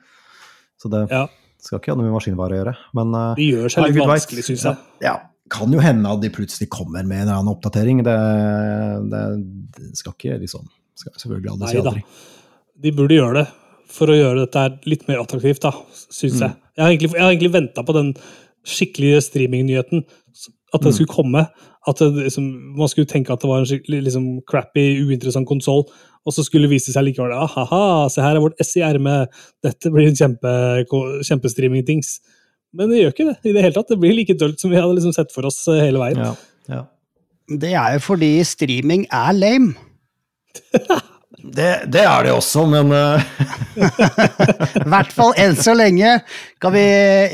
Så det Ja, skal ikke ha noe med maskinvare å gjøre. Men det gjør seg litt vanskelig, syns jeg. Ja, kan jo hende at de plutselig kommer med en eller annen oppdatering. Det, det, det skal ikke liksom skal selvfølgelig aldri si aldri. De burde gjøre det for å gjøre dette litt mer attraktivt, da, syns Mm. jeg. Jeg har egentlig, jeg har egentlig venta på den skikkelige streamingnyheten. At den Mm. skulle komme. At det, liksom, man skulle tenke at det var en skikkelig liksom, crappy, uinteressant konsoll. Og så skulle det vise seg likevel Ahaha, se her er vårt S i ermet. Dette blir en kjempe, kjempestreaming-tings. Men det gjør ikke det i det hele tatt. Det blir like dølt som vi hadde liksom sett for oss eh, hele veien. Ja, ja. Det er jo fordi streaming er lame. <laughs> Det, det er det også, men eh, <laughs> <laughs> I hvert fall enn så lenge. Kan vi,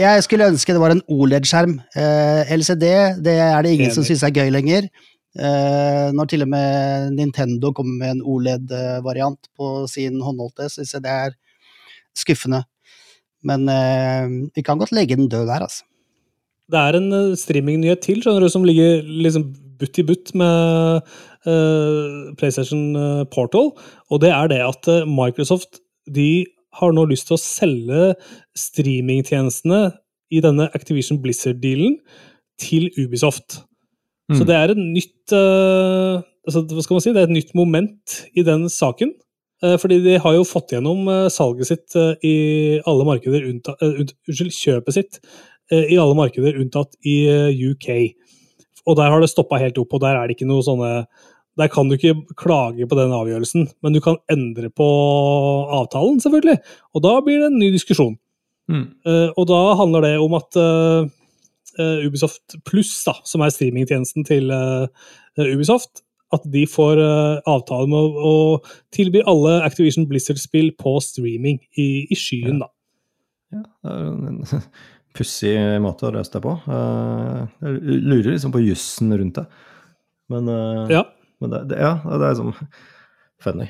jeg skulle ønske det var en OLED-skjerm. Eh, LCD det er det ingen som syns er gøy lenger. Eh, når til og med Nintendo kommer med en OLED-variant på sin håndholdte, syns jeg det er skuffende. Men eh, vi kan godt legge den død der, altså. Det er en uh, streamingnyhet til skjønner du, som ligger liksom butt i butt med eh, PlayStation eh, Portal, og det er det at eh, Microsoft de har nå lyst til å selge streamingtjenestene i denne Activision Blizzard-dealen til Ubisoft. Så Mm. det er et nytt eh, altså, hva skal man si, det er et nytt moment i den saken. Eh, fordi de har jo fått gjennom eh, salget sitt eh, i alle markeder unntatt Unnskyld, kjøpet sitt i alle markeder unntatt i UK. Og der har det stoppa helt opp, og der er det ikke noe sånne Der kan du ikke klage på den avgjørelsen, men du kan endre på avtalen, selvfølgelig. Og da blir det en ny diskusjon. mm. Og da handler det om at Ubisoft Pluss, som er streamingtjenesten til Ubisoft, at de får eh, avtale med å, å tilby alle Activision Blizzard-spill på streaming i, i skyen, da. Ja, det er en pussig måte å løse det på. Eh, Jeg lurer liksom på jussen rundt det. Men, eh, Ja. men det, det, ja, det er liksom funny.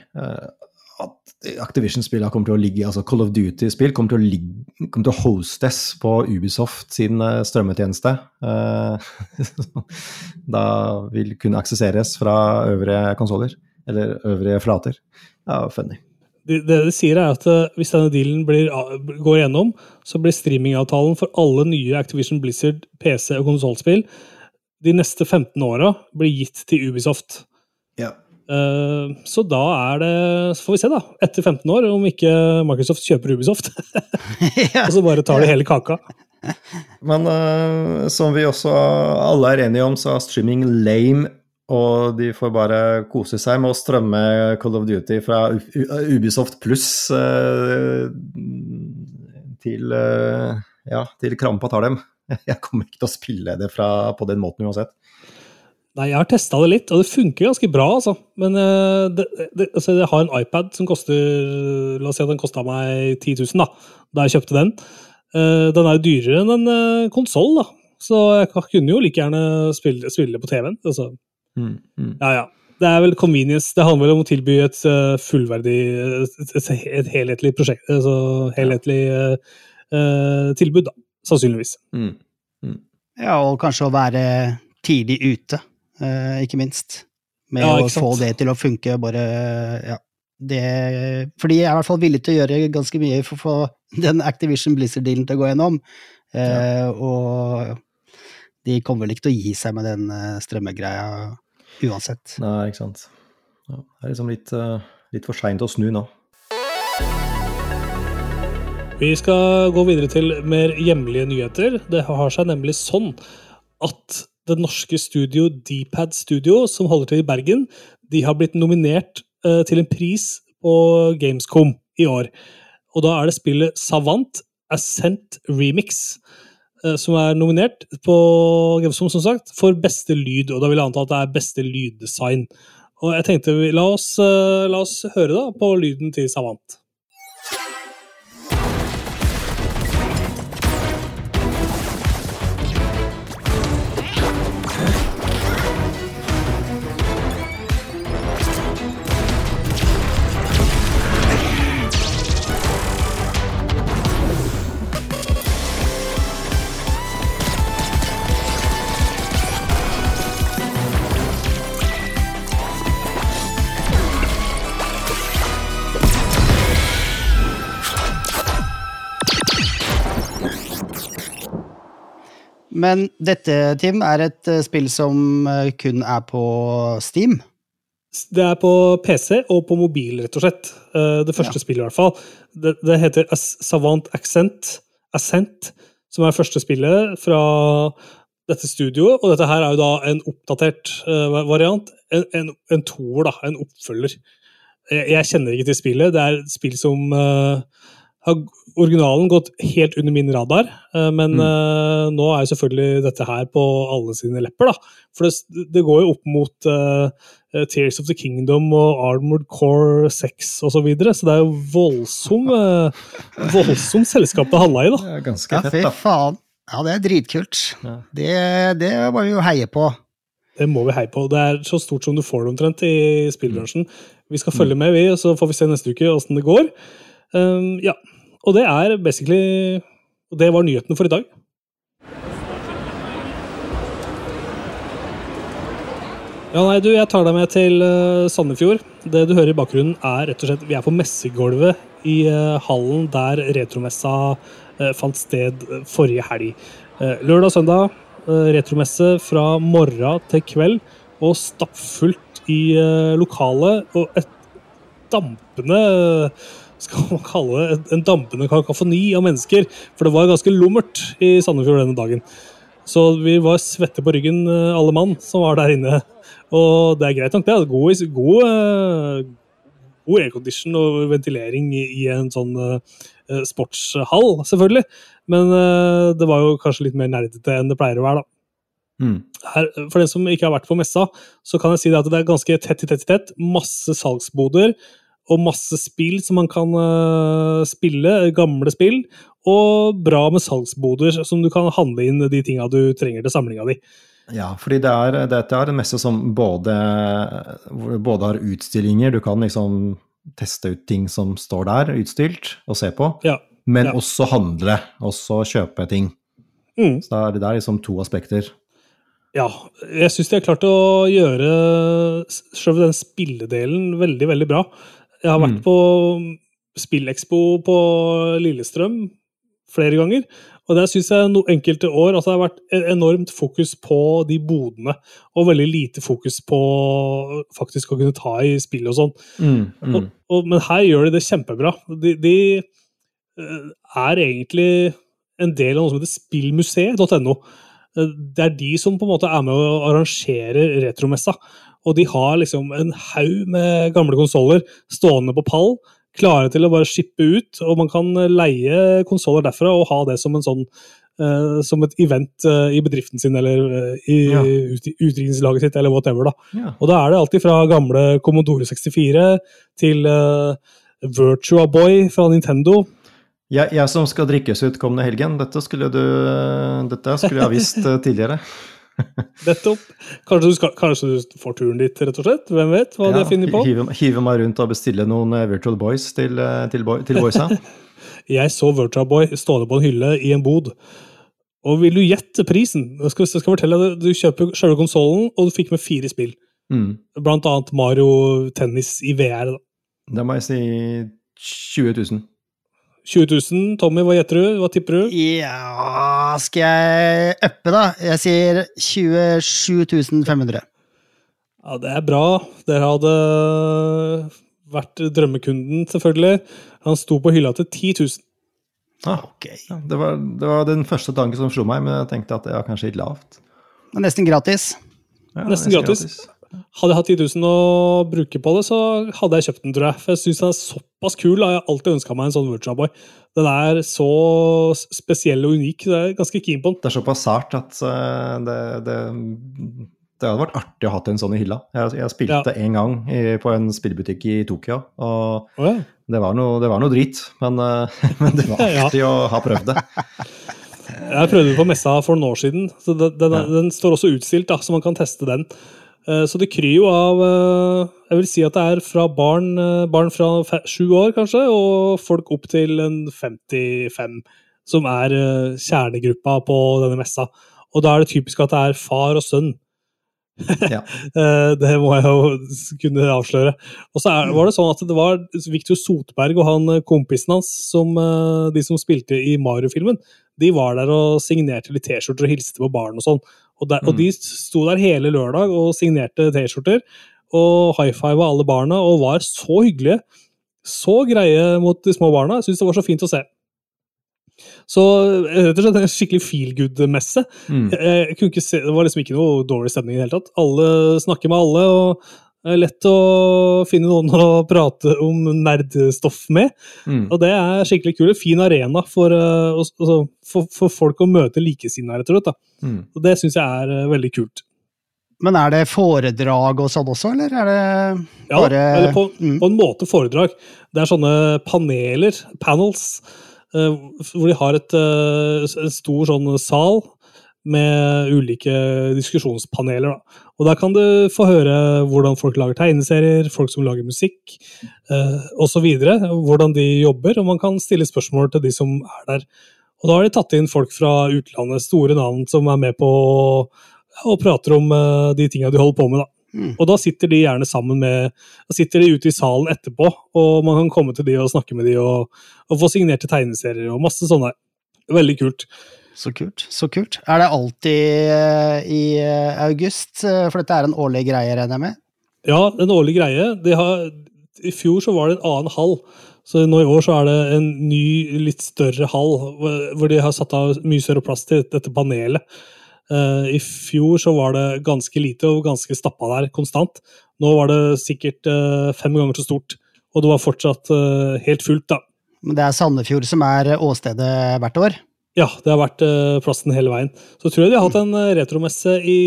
At Activision-spillene kommer til å ligge, altså Call of Duty-spill kommer til å ligge, kommer til å hostes på Ubisoft sin eh, strømmetjeneste. Eh, <laughs> da vil kunne aksesseres fra øvrige konsoller, eller øvrige flater. Ja, funny. Det, de sier, er at eh, hvis denne dealen blir, går gjennom, så blir streamingavtalen for alle nye Activision Blizzard PC- og konsollspill de neste 15 åra gitt til Ubisoft. Ja. Eh, Så da er det Så får vi se, da. Etter 15 år, om ikke Microsoft kjøper Ubisoft. <laughs> og så bare tar de hele kaka. Men uh, som vi også alle er enige om, så er streaming lame, og de får bare kose seg med å strømme Call of Duty fra Ubisoft pluss uh, til uh, ja, til krampa tar dem. <laughs> Jeg kommer ikke til å spille det fra, på den måten uansett. Nei, jeg har testa det litt, og det funker ganske bra, altså. Men eh, det, det, altså, jeg har en iPad som koster La oss si at den kosta meg 10 000 da, da jeg kjøpte den. Eh, den er jo dyrere enn en uh, konsoll, da. Så jeg kunne jo like gjerne spille, spille på TV-en. Altså, Mm, mm. ja, ja. Det er vel convenience. Det handler vel om å tilby et eh, fullverdig et, et, et helhetlig prosjekt Altså helhetlig eh, eh, tilbud, da. Sannsynligvis. Mm. ja, og kanskje å være tidlig ute, eh, ikke minst. Med Ja, ikke å få det til å funke, bare Ja. Det, fordi jeg er i hvert fall villig til å gjøre ganske mye for å få <laughs> den Activision Blizzard-dealen til å gå gjennom. Eh, og de kommer vel ikke til å gi seg med den eh, strømmegreia uansett. Nei, ikke sant. Ja, det er liksom litt, eh, litt for seint å snu nå. Vi skal gå videre til mer hjemlige nyheter. Det har seg nemlig sånn at det norske studio Dpad Studio, som holder til i Bergen, de har blitt nominert uh, til en pris på Gamescom i år. Og da er det spillet Savant Ascent Remix uh, som er nominert på Gamescom, som sagt, for beste lyd. Og da vil jeg anta at det er beste lyddesign. Og jeg tenkte, la oss, uh, la oss høre da på lyden til Savant. Men dette, Tim, er et eh, spill som eh, kun er på Steam. Det er på PC og på mobil, rett og slett. Eh, Det første Ja. spillet, i hvert fall. Det, det heter Savant Accent. Ascent. som er første spillet fra dette studioet. Og dette her er jo da en oppdatert uh, variant. En, en, en toer, da. En oppfølger. Jeg, jeg, kjenner ikke til spillet. Det er et spill som uh, har originalen gått helt under min radar, uh, men mm. nå er jo selvfølgelig dette her på alle sine lepper, da. For det, det går jo opp mot Tears of the Kingdom og Armored Core 6 osv. Så, videre, så det er jo voldsom, voldsom selskap det handla i, da. Det er ganske fett, da. Fy faen. Ja, det er dritkult. Ja. Det, det må vi jo heie på. Det må vi heie på. Det er så stort som du får det omtrent i spillbransjen. Vi skal følge med, vi, og så får vi se neste uke åssen det går. Um, ja. Og det er basically Det var nyheten for i dag. Ja, nei, du, Jeg tar deg med til uh, Sandefjord. Det du hører i bakgrunnen, er rett og slett Vi er på messegulvet i uh, hallen der retromessa Eh, fant sted eh, forrige helg. Eh, lørdag og søndag retromesse fra morgen til kveld, og stappfullt i lokalet. Og et dampende skal man kalle det en dampende kakafoni av mennesker. For det var ganske lummert i Sandefjord denne dagen. Så vi var svette på ryggen, alle mann som var der inne. Og det er greit nok, det. er God, god, god aircondition og ventilering i en sånn Eh, sportshall, selvfølgelig. Men eh, det var jo kanskje litt mer nerdete enn det pleier å være, da. Mm. Her, for den som ikke har vært på messa, så kan jeg si det at det er ganske tett i tett i tett. Masse salgsboder og masse spill som man kan uh, spille, gamle spill. Og bra med salgsboder som du kan handle inn de tinga du trenger til samlinga di. Ja, fordi det er, dette er en messe som både, både har utstillinger, du kan liksom teste ut ting som står der utstilt, og se på. Ja. Men ja. også handle, også kjøpe ting. Mm. Så det er liksom to aspekter. Ja, jeg syns de har klart å gjøre sjøl den spilledelen veldig, veldig bra. Jeg har vært mm. på Spillekspo på Lillestrøm flere ganger, og der syns jeg no, enkelte år at det har vært enormt fokus på de bodene, og veldig lite fokus på faktisk å kunne ta i spill og sånn. Mm, mm. Og, og, men her gjør de det kjempebra. De, de uh, er egentlig en del av noe som heter spillmuseet.no. Uh, det er de som på en måte er med å arrangere retromessa. Og de har liksom en haug med gamle konsoller stående på pall klare til å bare shippe ut. Og man kan leie konsoller derfra og ha det som en sånn Uh, som et event uh, i bedriften sin eller uh, i ja. ut, utdrikningslaget sitt eller whatever. da. Ja. Og da er det alltid fra gamle Commodore 64 til Virtua Boy fra Nintendo. Jeg, jeg, som skal drikkes ut kommende helgen, dette skulle du dette skulle jeg ha visst <laughs> tidligere. <laughs> Nettopp. Kanskje du, skal, kanskje du, får turen dit, rett og slett? Hvem vet hva ja, de funnet på? Hive, hive, meg rundt og bestille noen eh, Virtual Boys til, eh, til, til boysa. <laughs> jeg så Virtual Boy stående på en hylle i en bod. Og vil du gjette prisen? Jeg skal, jeg skal fortelle deg, Du kjøper selve konsollen, og du fikk med fire spill. Mm. Blant annet Mario Tennis i VR. Da. Da må jeg si 20 000. 20 000. Tommy, hva gjetter du? Hva tipper du? Ja Skal jeg uppe, da? Jeg sier 27 500. Ja, det er bra. Dere hadde vært drømmekunden, selvfølgelig. Han sto på hylla til 10 000. Ah, okay. Ja, det, var, det, var, den første tanken som slo meg, men jeg tenkte at det var kanskje litt lavt. Nesten gratis. Ja, nesten, nesten gratis. gratis. Hadde jeg hatt 10 000 å bruke på det, så hadde jeg kjøpt den, tror jeg. For jeg syns den er såpass kul. Jeg har alltid ønska meg en sånn Virtua Boy. Den er så spesiell og unik. Så jeg er ganske keen på den. Det er såpass sært at uh, det, det, det, hadde vært artig å ha en sånn i hylla. Jeg, jeg spilte ja. en gang i, på en spillebutikk i Tokyo, og oh, ja. det, var noe, det var noe drit. Men, uh, <laughs> men det var <laughs> artig ja. å ha prøvd det. Jeg prøvde den på messa for noen år siden. så Den, den, den står også utstilt, da, så man kan teste den. Eh, så det kryr jo av eh, Jeg vil si at det er fra barn, eh, barn fra sju år, kanskje, og folk opp til en 55 som er kjernegruppa på denne messa. Og da er det typisk at det er far og sønn. Ja. <laughs> det må jeg jo kunne avsløre. Og så er, var det sånn at det var Victor Sotberg og han kompisen hans, som, de som spilte i Mario-filmen, de var der og signerte litt T-skjorter og hilste på barn og sånn. Og, der, mm. og, de sto der hele lørdag og signerte T-skjorter og high five alle barna og var så hyggelige. Så greie mot de små barna. Jeg syns det var så fint å se. Så eh, rett og slett en skikkelig feel good-messe. Mm. Det var liksom ikke noe dårlig stemning i det hele tatt. Alle snakker med alle, og det er lett å finne noen å prate om nerdstoff med. Mm. Og det er skikkelig kult. Fin arena for, eh, altså, for, for folk å møte likesinnede, rett og slett. da. Mm. Og det syns jeg er eh, veldig kult. Men er det foredrag og sånn også, eller er det Ja, eller på, mm. på en måte foredrag. Det er sånne paneler, panels, eh, hvor de har et, en stor sånn sal med ulike diskusjonspaneler. Da. Og der kan du få høre hvordan folk lager tegneserier, folk som lager musikk eh, osv. Hvordan de jobber, og man kan stille spørsmål til de som er der. Og da har de tatt inn folk fra utlandet, store navn som er med på og prater om eh, de tinga de holder på med. da. Mm. Og da sitter de gjerne sammen med Da sitter de ute i salen etterpå, og man kan komme til de og snakke med de og, og få signerte tegneserier og masse sånne. Veldig kult. Så kult. så kult. Er det alltid eh, i eh, august? Eh, For dette er en årlig greie, regner jeg med? Ja, en årlig greie. Har, I fjor så var det en annen hall. Så nå i år så er det en ny, litt større hall, hvor- de har satt av mye større plass til dette panelet. I fjor så var det ganske lite og ganske stappa der konstant. Nå var det sikkert fem ganger så stort, og det var fortsatt helt fullt, da. Men det er Sandefjord som er åstedet hvert år? Ja, det har vært eh, plassen hele veien. Så tror jeg de har hatt en eh, retromesse i,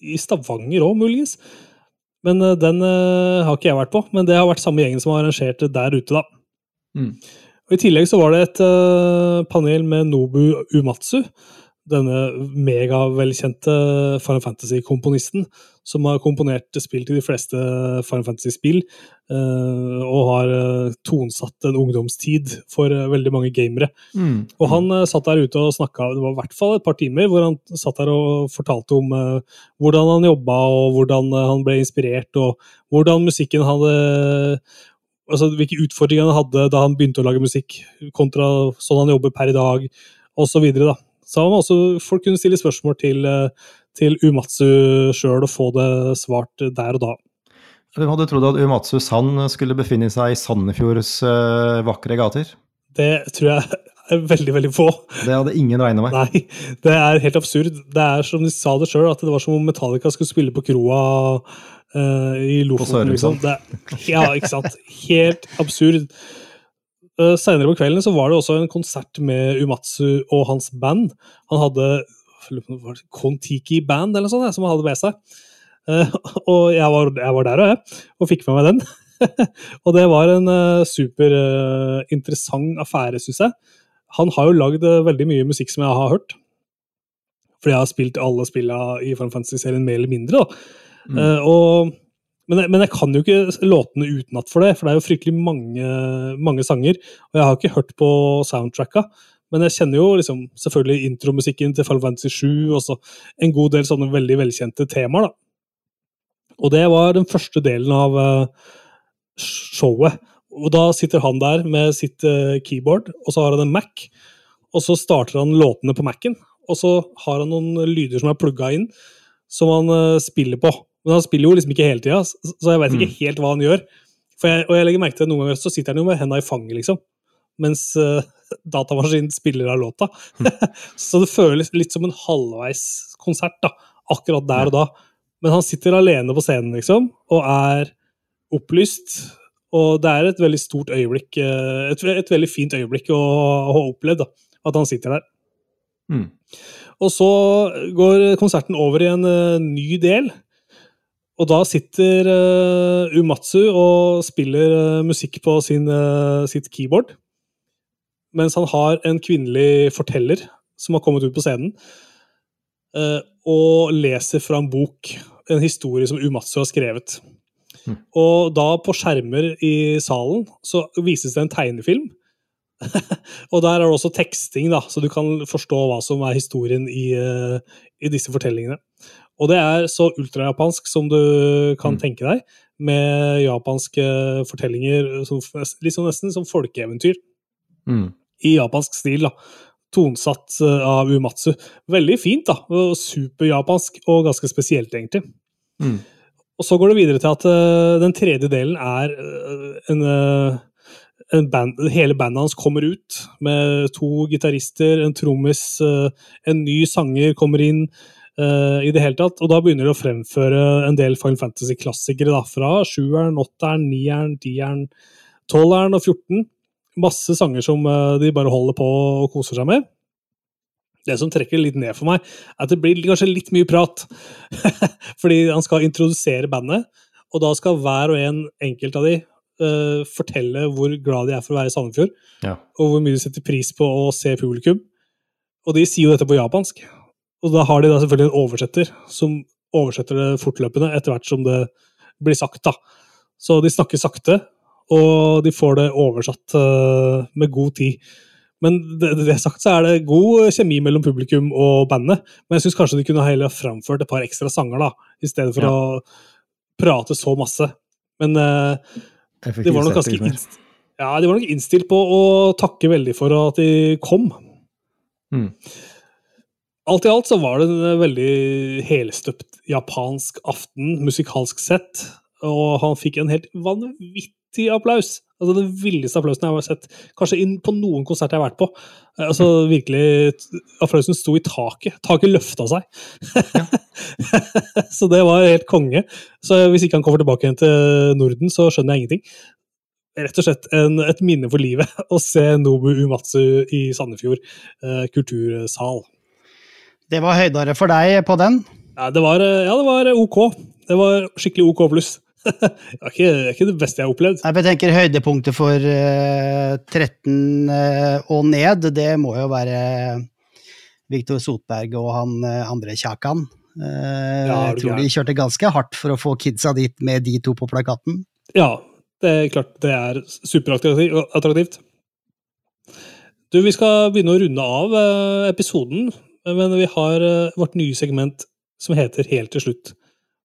i Stavanger òg, muligens. Men eh, den har ikke jeg vært på. Men det har vært samme gjengen som har arrangert det der ute, da. Mm. Og I tillegg så var det et panel med Nobu Umatsu, denne megavelkjente Final Fantasy-komponisten, som har komponert spill til de fleste Final Fantasy-spill, eh, og har eh, tonsatt en ungdomstid for eh, veldig mange gamere. Mm. Og han satt der ute og snakka, det var i hvert fall et par timer, hvor han satt der og fortalte om hvordan han jobba, og hvordan han ble inspirert, og hvordan musikken hadde Altså hvilke utfordringer han hadde da han begynte å lage musikk, kontra sånn han jobber per i dag, osv. Så, da. så han også, folk kunne stille spørsmål til, til Umatsu sjøl og få det svart der og da. Hvem hadde trodd at Umatsu Sand skulle befinne seg i Sandefjords eh, vakre gater? Det tror jeg er veldig, veldig få. Det hadde ingen regna med. Nei, det er helt absurd. Det er som de sa det sjøl, at det var som om Metallica skulle spille på kroa uh, i Lofoten. Liksom. Det, ja, ikke sant. Helt absurd. Uh, Seinere på kvelden så var det også en konsert med Umatsu og hans band. Han hadde Kon-Tiki Band eller noe sånt, som han hadde med seg. Eh, <laughs> og jeg var, jeg var der og jeg, og fikk med meg den. <laughs> og det var en uh, superinteressant affære, syns jeg. Han har jo lagd eh, veldig mye musikk som jeg har hørt. Fordi jeg har spilt alle spillene i Final Fantasy-serien mer eller mindre. Mm. Eh, og, men, jeg, men jeg kan jo ikke låtene utenat for det, for det er jo fryktelig mange, mange sanger. Og jeg har ikke hørt på soundtracka, men jeg kjenner jo liksom, selvfølgelig intromusikken til Final Fantasy 7, og så en god del sånne veldig velkjente temaer. da. Og det var den første delen av eh, showet. Og da sitter han der med sitt eh, keyboard, og så har han en Mac. Og så starter han låtene på Mac-en, og så har han noen lyder som er plugga inn, som han eh, spiller på. Men han spiller jo liksom ikke hele tida, så jeg vet ikke Mm. helt hva han gjør. For jeg, og jeg legger merke til at noen ganger så sitter han jo med henda i fanget, liksom. Mens uh, datamaskinen spiller av låta. <laughs> så det føles litt som en halvveiskonsert, da. Akkurat der og da. Men han sitter alene på scenen, liksom, og er opplyst. Og det er et veldig stort øyeblikk, eh, et, et veldig fint øyeblikk å, å ha opplevd, da. At han sitter der. Mm. Og så går konserten over i en uh, ny del. Og da sitter uh, Umatsu og spiller uh, musikk på sin, sitt keyboard. Mens han har en kvinnelig forteller som har kommet ut på scenen, eh, og leser fra en bok, en historie som Umatsu har skrevet. Mm. Og da, på skjermer i salen, så vises det en tegnefilm. <laughs> og der er det også teksting, da, så du kan forstå hva som er historien i, eh, i disse fortellingene. Og det er så ultrajapansk som du kan Mm. tenke deg, med japanske fortellinger, som, litt sånn nesten som folkeeventyr Mm. I japansk stil. da. Tonsatt eh, av Umatsu. Veldig fint, da. Superjapansk og ganske spesielt, egentlig. Mm. Og så går det videre til at uh, den tredje delen er uh, en, uh, en band, hele bandet hans kommer ut med to gitarister, en trommis, en ny sanger kommer inn. i det hele tatt, Og da begynner de å fremføre en del Final Fantasy-klassikere fra sjueren, åtteren, nieren, tieren, tolveren og 14. Masse sanger som eh, de bare holder på og koser seg med. Det som trekker litt ned for meg, er at det blir kanskje litt mye prat. <laughs> Fordi han skal introdusere bandet, og da skal hver og en enkelt av de uh, fortelle hvor glad de er for å være i Sandefjord, Ja. og hvor mye de setter pris på å se publikum. Og de sier jo dette på japansk. Og da har de da selvfølgelig en oversetter som oversetter det fortløpende etter hvert som det blir sagt. da. Så de snakker sakte, og de får det oversatt eh, med god tid. Men det, det sagt så er det god kjemi mellom publikum og bandet. Men jeg syns kanskje de kunne heller framført et par ekstra sanger, da, i stedet for Ja. å prate så masse. Men uh, de var nok ganske innstilt, ja, de var nok innstilt på å takke veldig for at de kom. Mm. Alt i alt så var det en veldig helstøpt japansk aften, musikalsk sett, og han fikk en helt vanvittig applaus. Altså Den villeste applausen jeg har sett, kanskje inn på noen konserter jeg har vært på. Eh, Altså virkelig, Applausen sto i taket. Taket løfta seg. <laughs> så det var helt konge. Så hvis ikke han kommer tilbake igjen til Norden, så skjønner jeg ingenting. Rett og slett en, et minne for livet <laughs> å se Nobu Umatsu i Sandefjord eh, kultursal. Det var høydere for deg på den. Ja, det var, eh, ja, det var OK. Det var skikkelig OK pluss. Det <laughs> er ikke, det er ikke det beste jeg har opplevd. Jeg tenker høydepunktet for uh, 13 uh, og ned, det må jo være Viktor Sotberg og han uh, andre Kjakan. Eh, Ja, jeg tror de kjørte ganske hardt for å få kidsa dit med de to på plakaten. Ja, det er klart det er superattraktivt. Du, vi skal begynne å runde av eh, episoden, men vi har eh, vårt nye segment som heter Helt til slutt.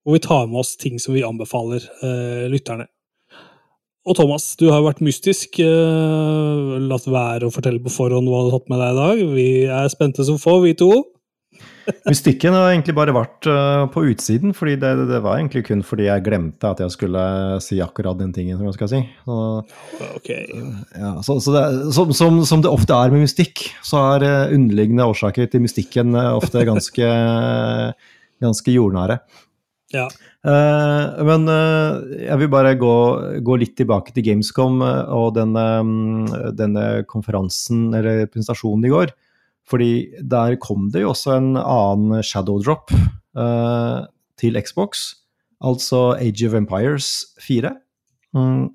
Hvor vi tar med oss ting som vi anbefaler eh, lytterne. Og Thomas, du har vært mystisk. Eh, latt være å fortelle på forhånd hva du har tatt med deg i dag. Vi er spente som få, vi to. <laughs> Mystikken har egentlig bare vært uh, på utsiden, fordi det, det var egentlig kun fordi jeg glemte at jeg skulle si akkurat den tingen som jeg skal si. Så, Ok. ja, så, så det, som, som, som det ofte er med mystikk, så er uh, underliggende årsaker til mystikken uh, ofte ganske, <laughs> ganske jordnære. Ja. Uh, men uh, jeg vil bare gå, gå litt tilbake til Gamescom eh, og denne, mm, denne konferansen, eller presentasjonen i går. Fordi der kom det jo også en annen shadow drop uh, til Xbox, altså Age of Empires 4. Um,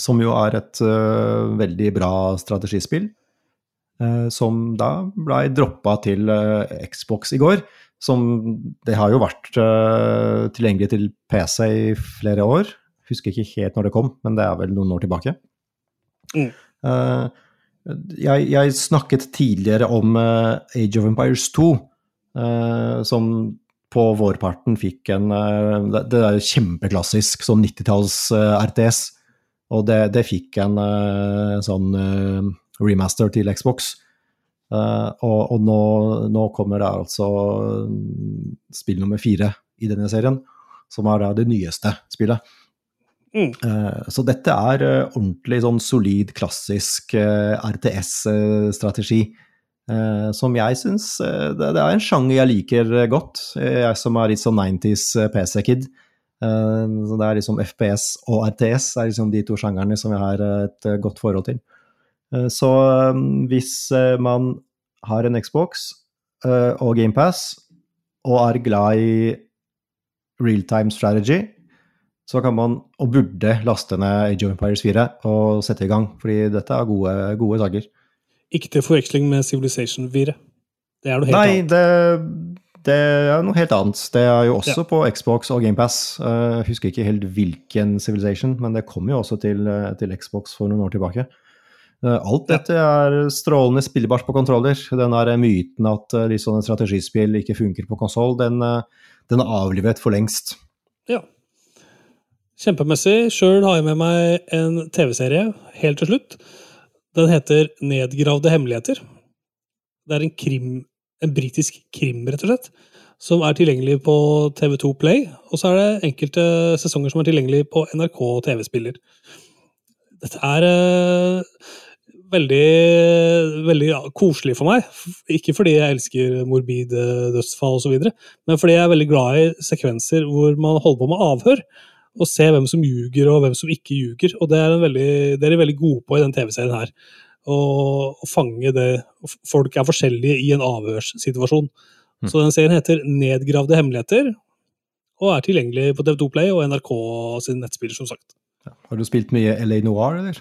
som jo er et veldig bra strategispill. som da blei droppa til Xbox i går. Som det har jo vært uh, tilgjengelig til PC i flere år. Husker ikke helt når det kom, men det er vel noen år tilbake. Mm. Uh, jeg, jeg snakket tidligere om uh, Age of Empires 2, eh, som på vårparten fikk en Det, det er kjempeklassisk sånn 90-talls eh, RTS, og det, det fikk en sånn remaster til Xbox. Eh, og og nå, nå kommer det altså mm, spill nummer fire i denne serien, som er det nyeste spillet. Mm. Eh, så dette er eh, ordentlig sånn solid, klassisk RTS-strategi. som jeg syns det, er en sjanger jeg liker godt. Jeg som er litt sånn 90s eh, PC-kid. Så det er liksom FPS og RTS er liksom de to sjangerne som jeg har et godt forhold til. Eh, Så eh, hvis eh, man har en Xbox eh, og GamePass og er glad i real-time strategy, så kan man, og burde, laste ned Age of Empires 4 og sette i gang, fordi dette er gode, gode saker. Ikke til forveksling med Civilization 4. Det er noe helt Nei, annet. det, det er noe helt annet. Det er jo også Ja. på Xbox og GamePass. Jeg husker ikke helt hvilken Civilization, men det kom jo også til, til Xbox for noen år tilbake. Eh, alt dette er strålende spillbart på kontroller. Den der myten at uh, sånne strategispill ikke funker på konsoll, den, eh, den er avlivet for lengst. Ja. Kjempemessig. Sjøl har jeg med meg en TV-serie helt til slutt. Den heter Nedgravde hemmeligheter. Det er en krim, en britisk krim, rett og slett, som er tilgjengelig på TV2 Play. Og så er det enkelte sesonger som er tilgjengelig på NRK TV-spiller. Dette er eh, veldig, veldig koselig for meg. Ikke fordi jeg elsker morbide dødsfall osv., men fordi jeg er veldig glad i sekvenser hvor man holder på med avhør. Og ser hvem som ljuger og hvem som ikke ljuger. Og det er, en veldig, det er de veldig gode på i den TV-serien her. Å å fange det Folk er forskjellige i en avhørssituasjon. Mm. Så den serien heter Nedgravde hemmeligheter, og er tilgjengelig på TV2 Play og NRK sin nettspiller, som sagt. Har du spilt mye LA Noir, eller?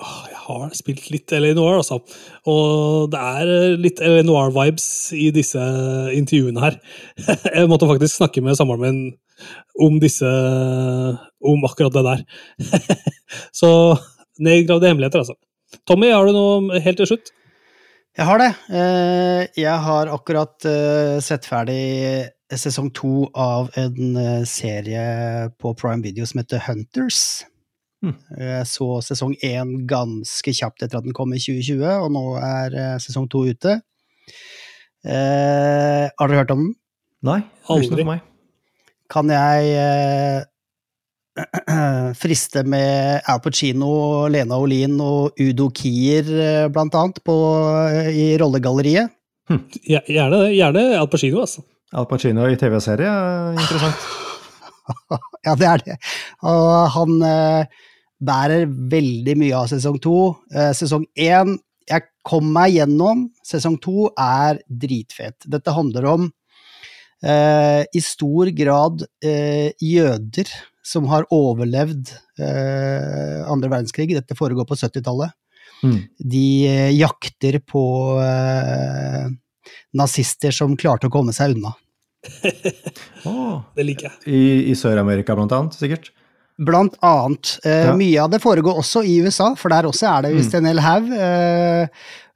Jeg har spilt litt LA Noir, altså. Og det er eh, litt LA Noir-vibes i disse intervjuene her. <laughs> Jeg måtte faktisk snakke med samboeren min om disse Om akkurat det der. <laughs> Så nedgravde hemmeligheter, altså. Tommy, har du noe helt til slutt? Jeg har det. Eh, Jeg har akkurat eh, sett ferdig sesong to av en serie på Prime Video som heter Hunters. Jeg så sesong én ganske kjapt etter at den kom i 2020, og nå er eh, sesong to ute. Eh, har dere hørt om den? Nei, Aldri. Kan jeg eh, <clears throat> friste med Al Pacino, Lena Olin og Udo Kier, eh, blant annet, på, eh, i rollegalleriet? Hm. Gjerne det. Gjerne Al Pacino, altså. Al Pacino i TV-serie, er <laughs> interessant. Ja, det er det. Og han eh, bærer veldig mye av sesong to. Eh, sesong én Jeg kom meg gjennom. Sesong to er dritfet. Dette handler om eh, i stor grad eh, jøder som har overlevd eh, andre verdenskrig. Dette foregår på 70-tallet. Mm. De eh, jakter på eh, nazister som klarte å komme seg unna. oh, <laughs> Det liker jeg. I i Sør-Amerika, blant annet, sikkert. Blant annet. Eh, Ja. Mye av det foregår også i USA, for der også er det visst Mm. en hel haug. Eh,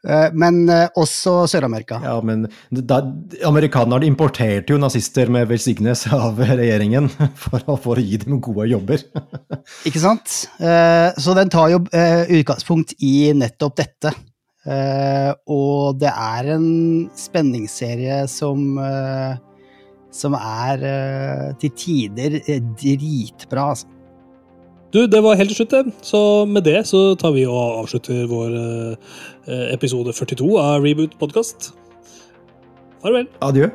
eh, men eh, også Sør-Amerika. Ja, men da, amerikanerne importerte jo nazister med velsignelse av regjeringen <laughs> for å, for å gi dem gode jobber. <laughs> Ikke sant? Eh, så den tar jo utgangspunkt i nettopp dette. Og det er en spenningsserie som som er til tider dritbra, altså. Du, det var helt til slutt, det. Så med det så tar vi og avslutter vår eh, episode 42 av Reboot podkast. Farvel. Adjø.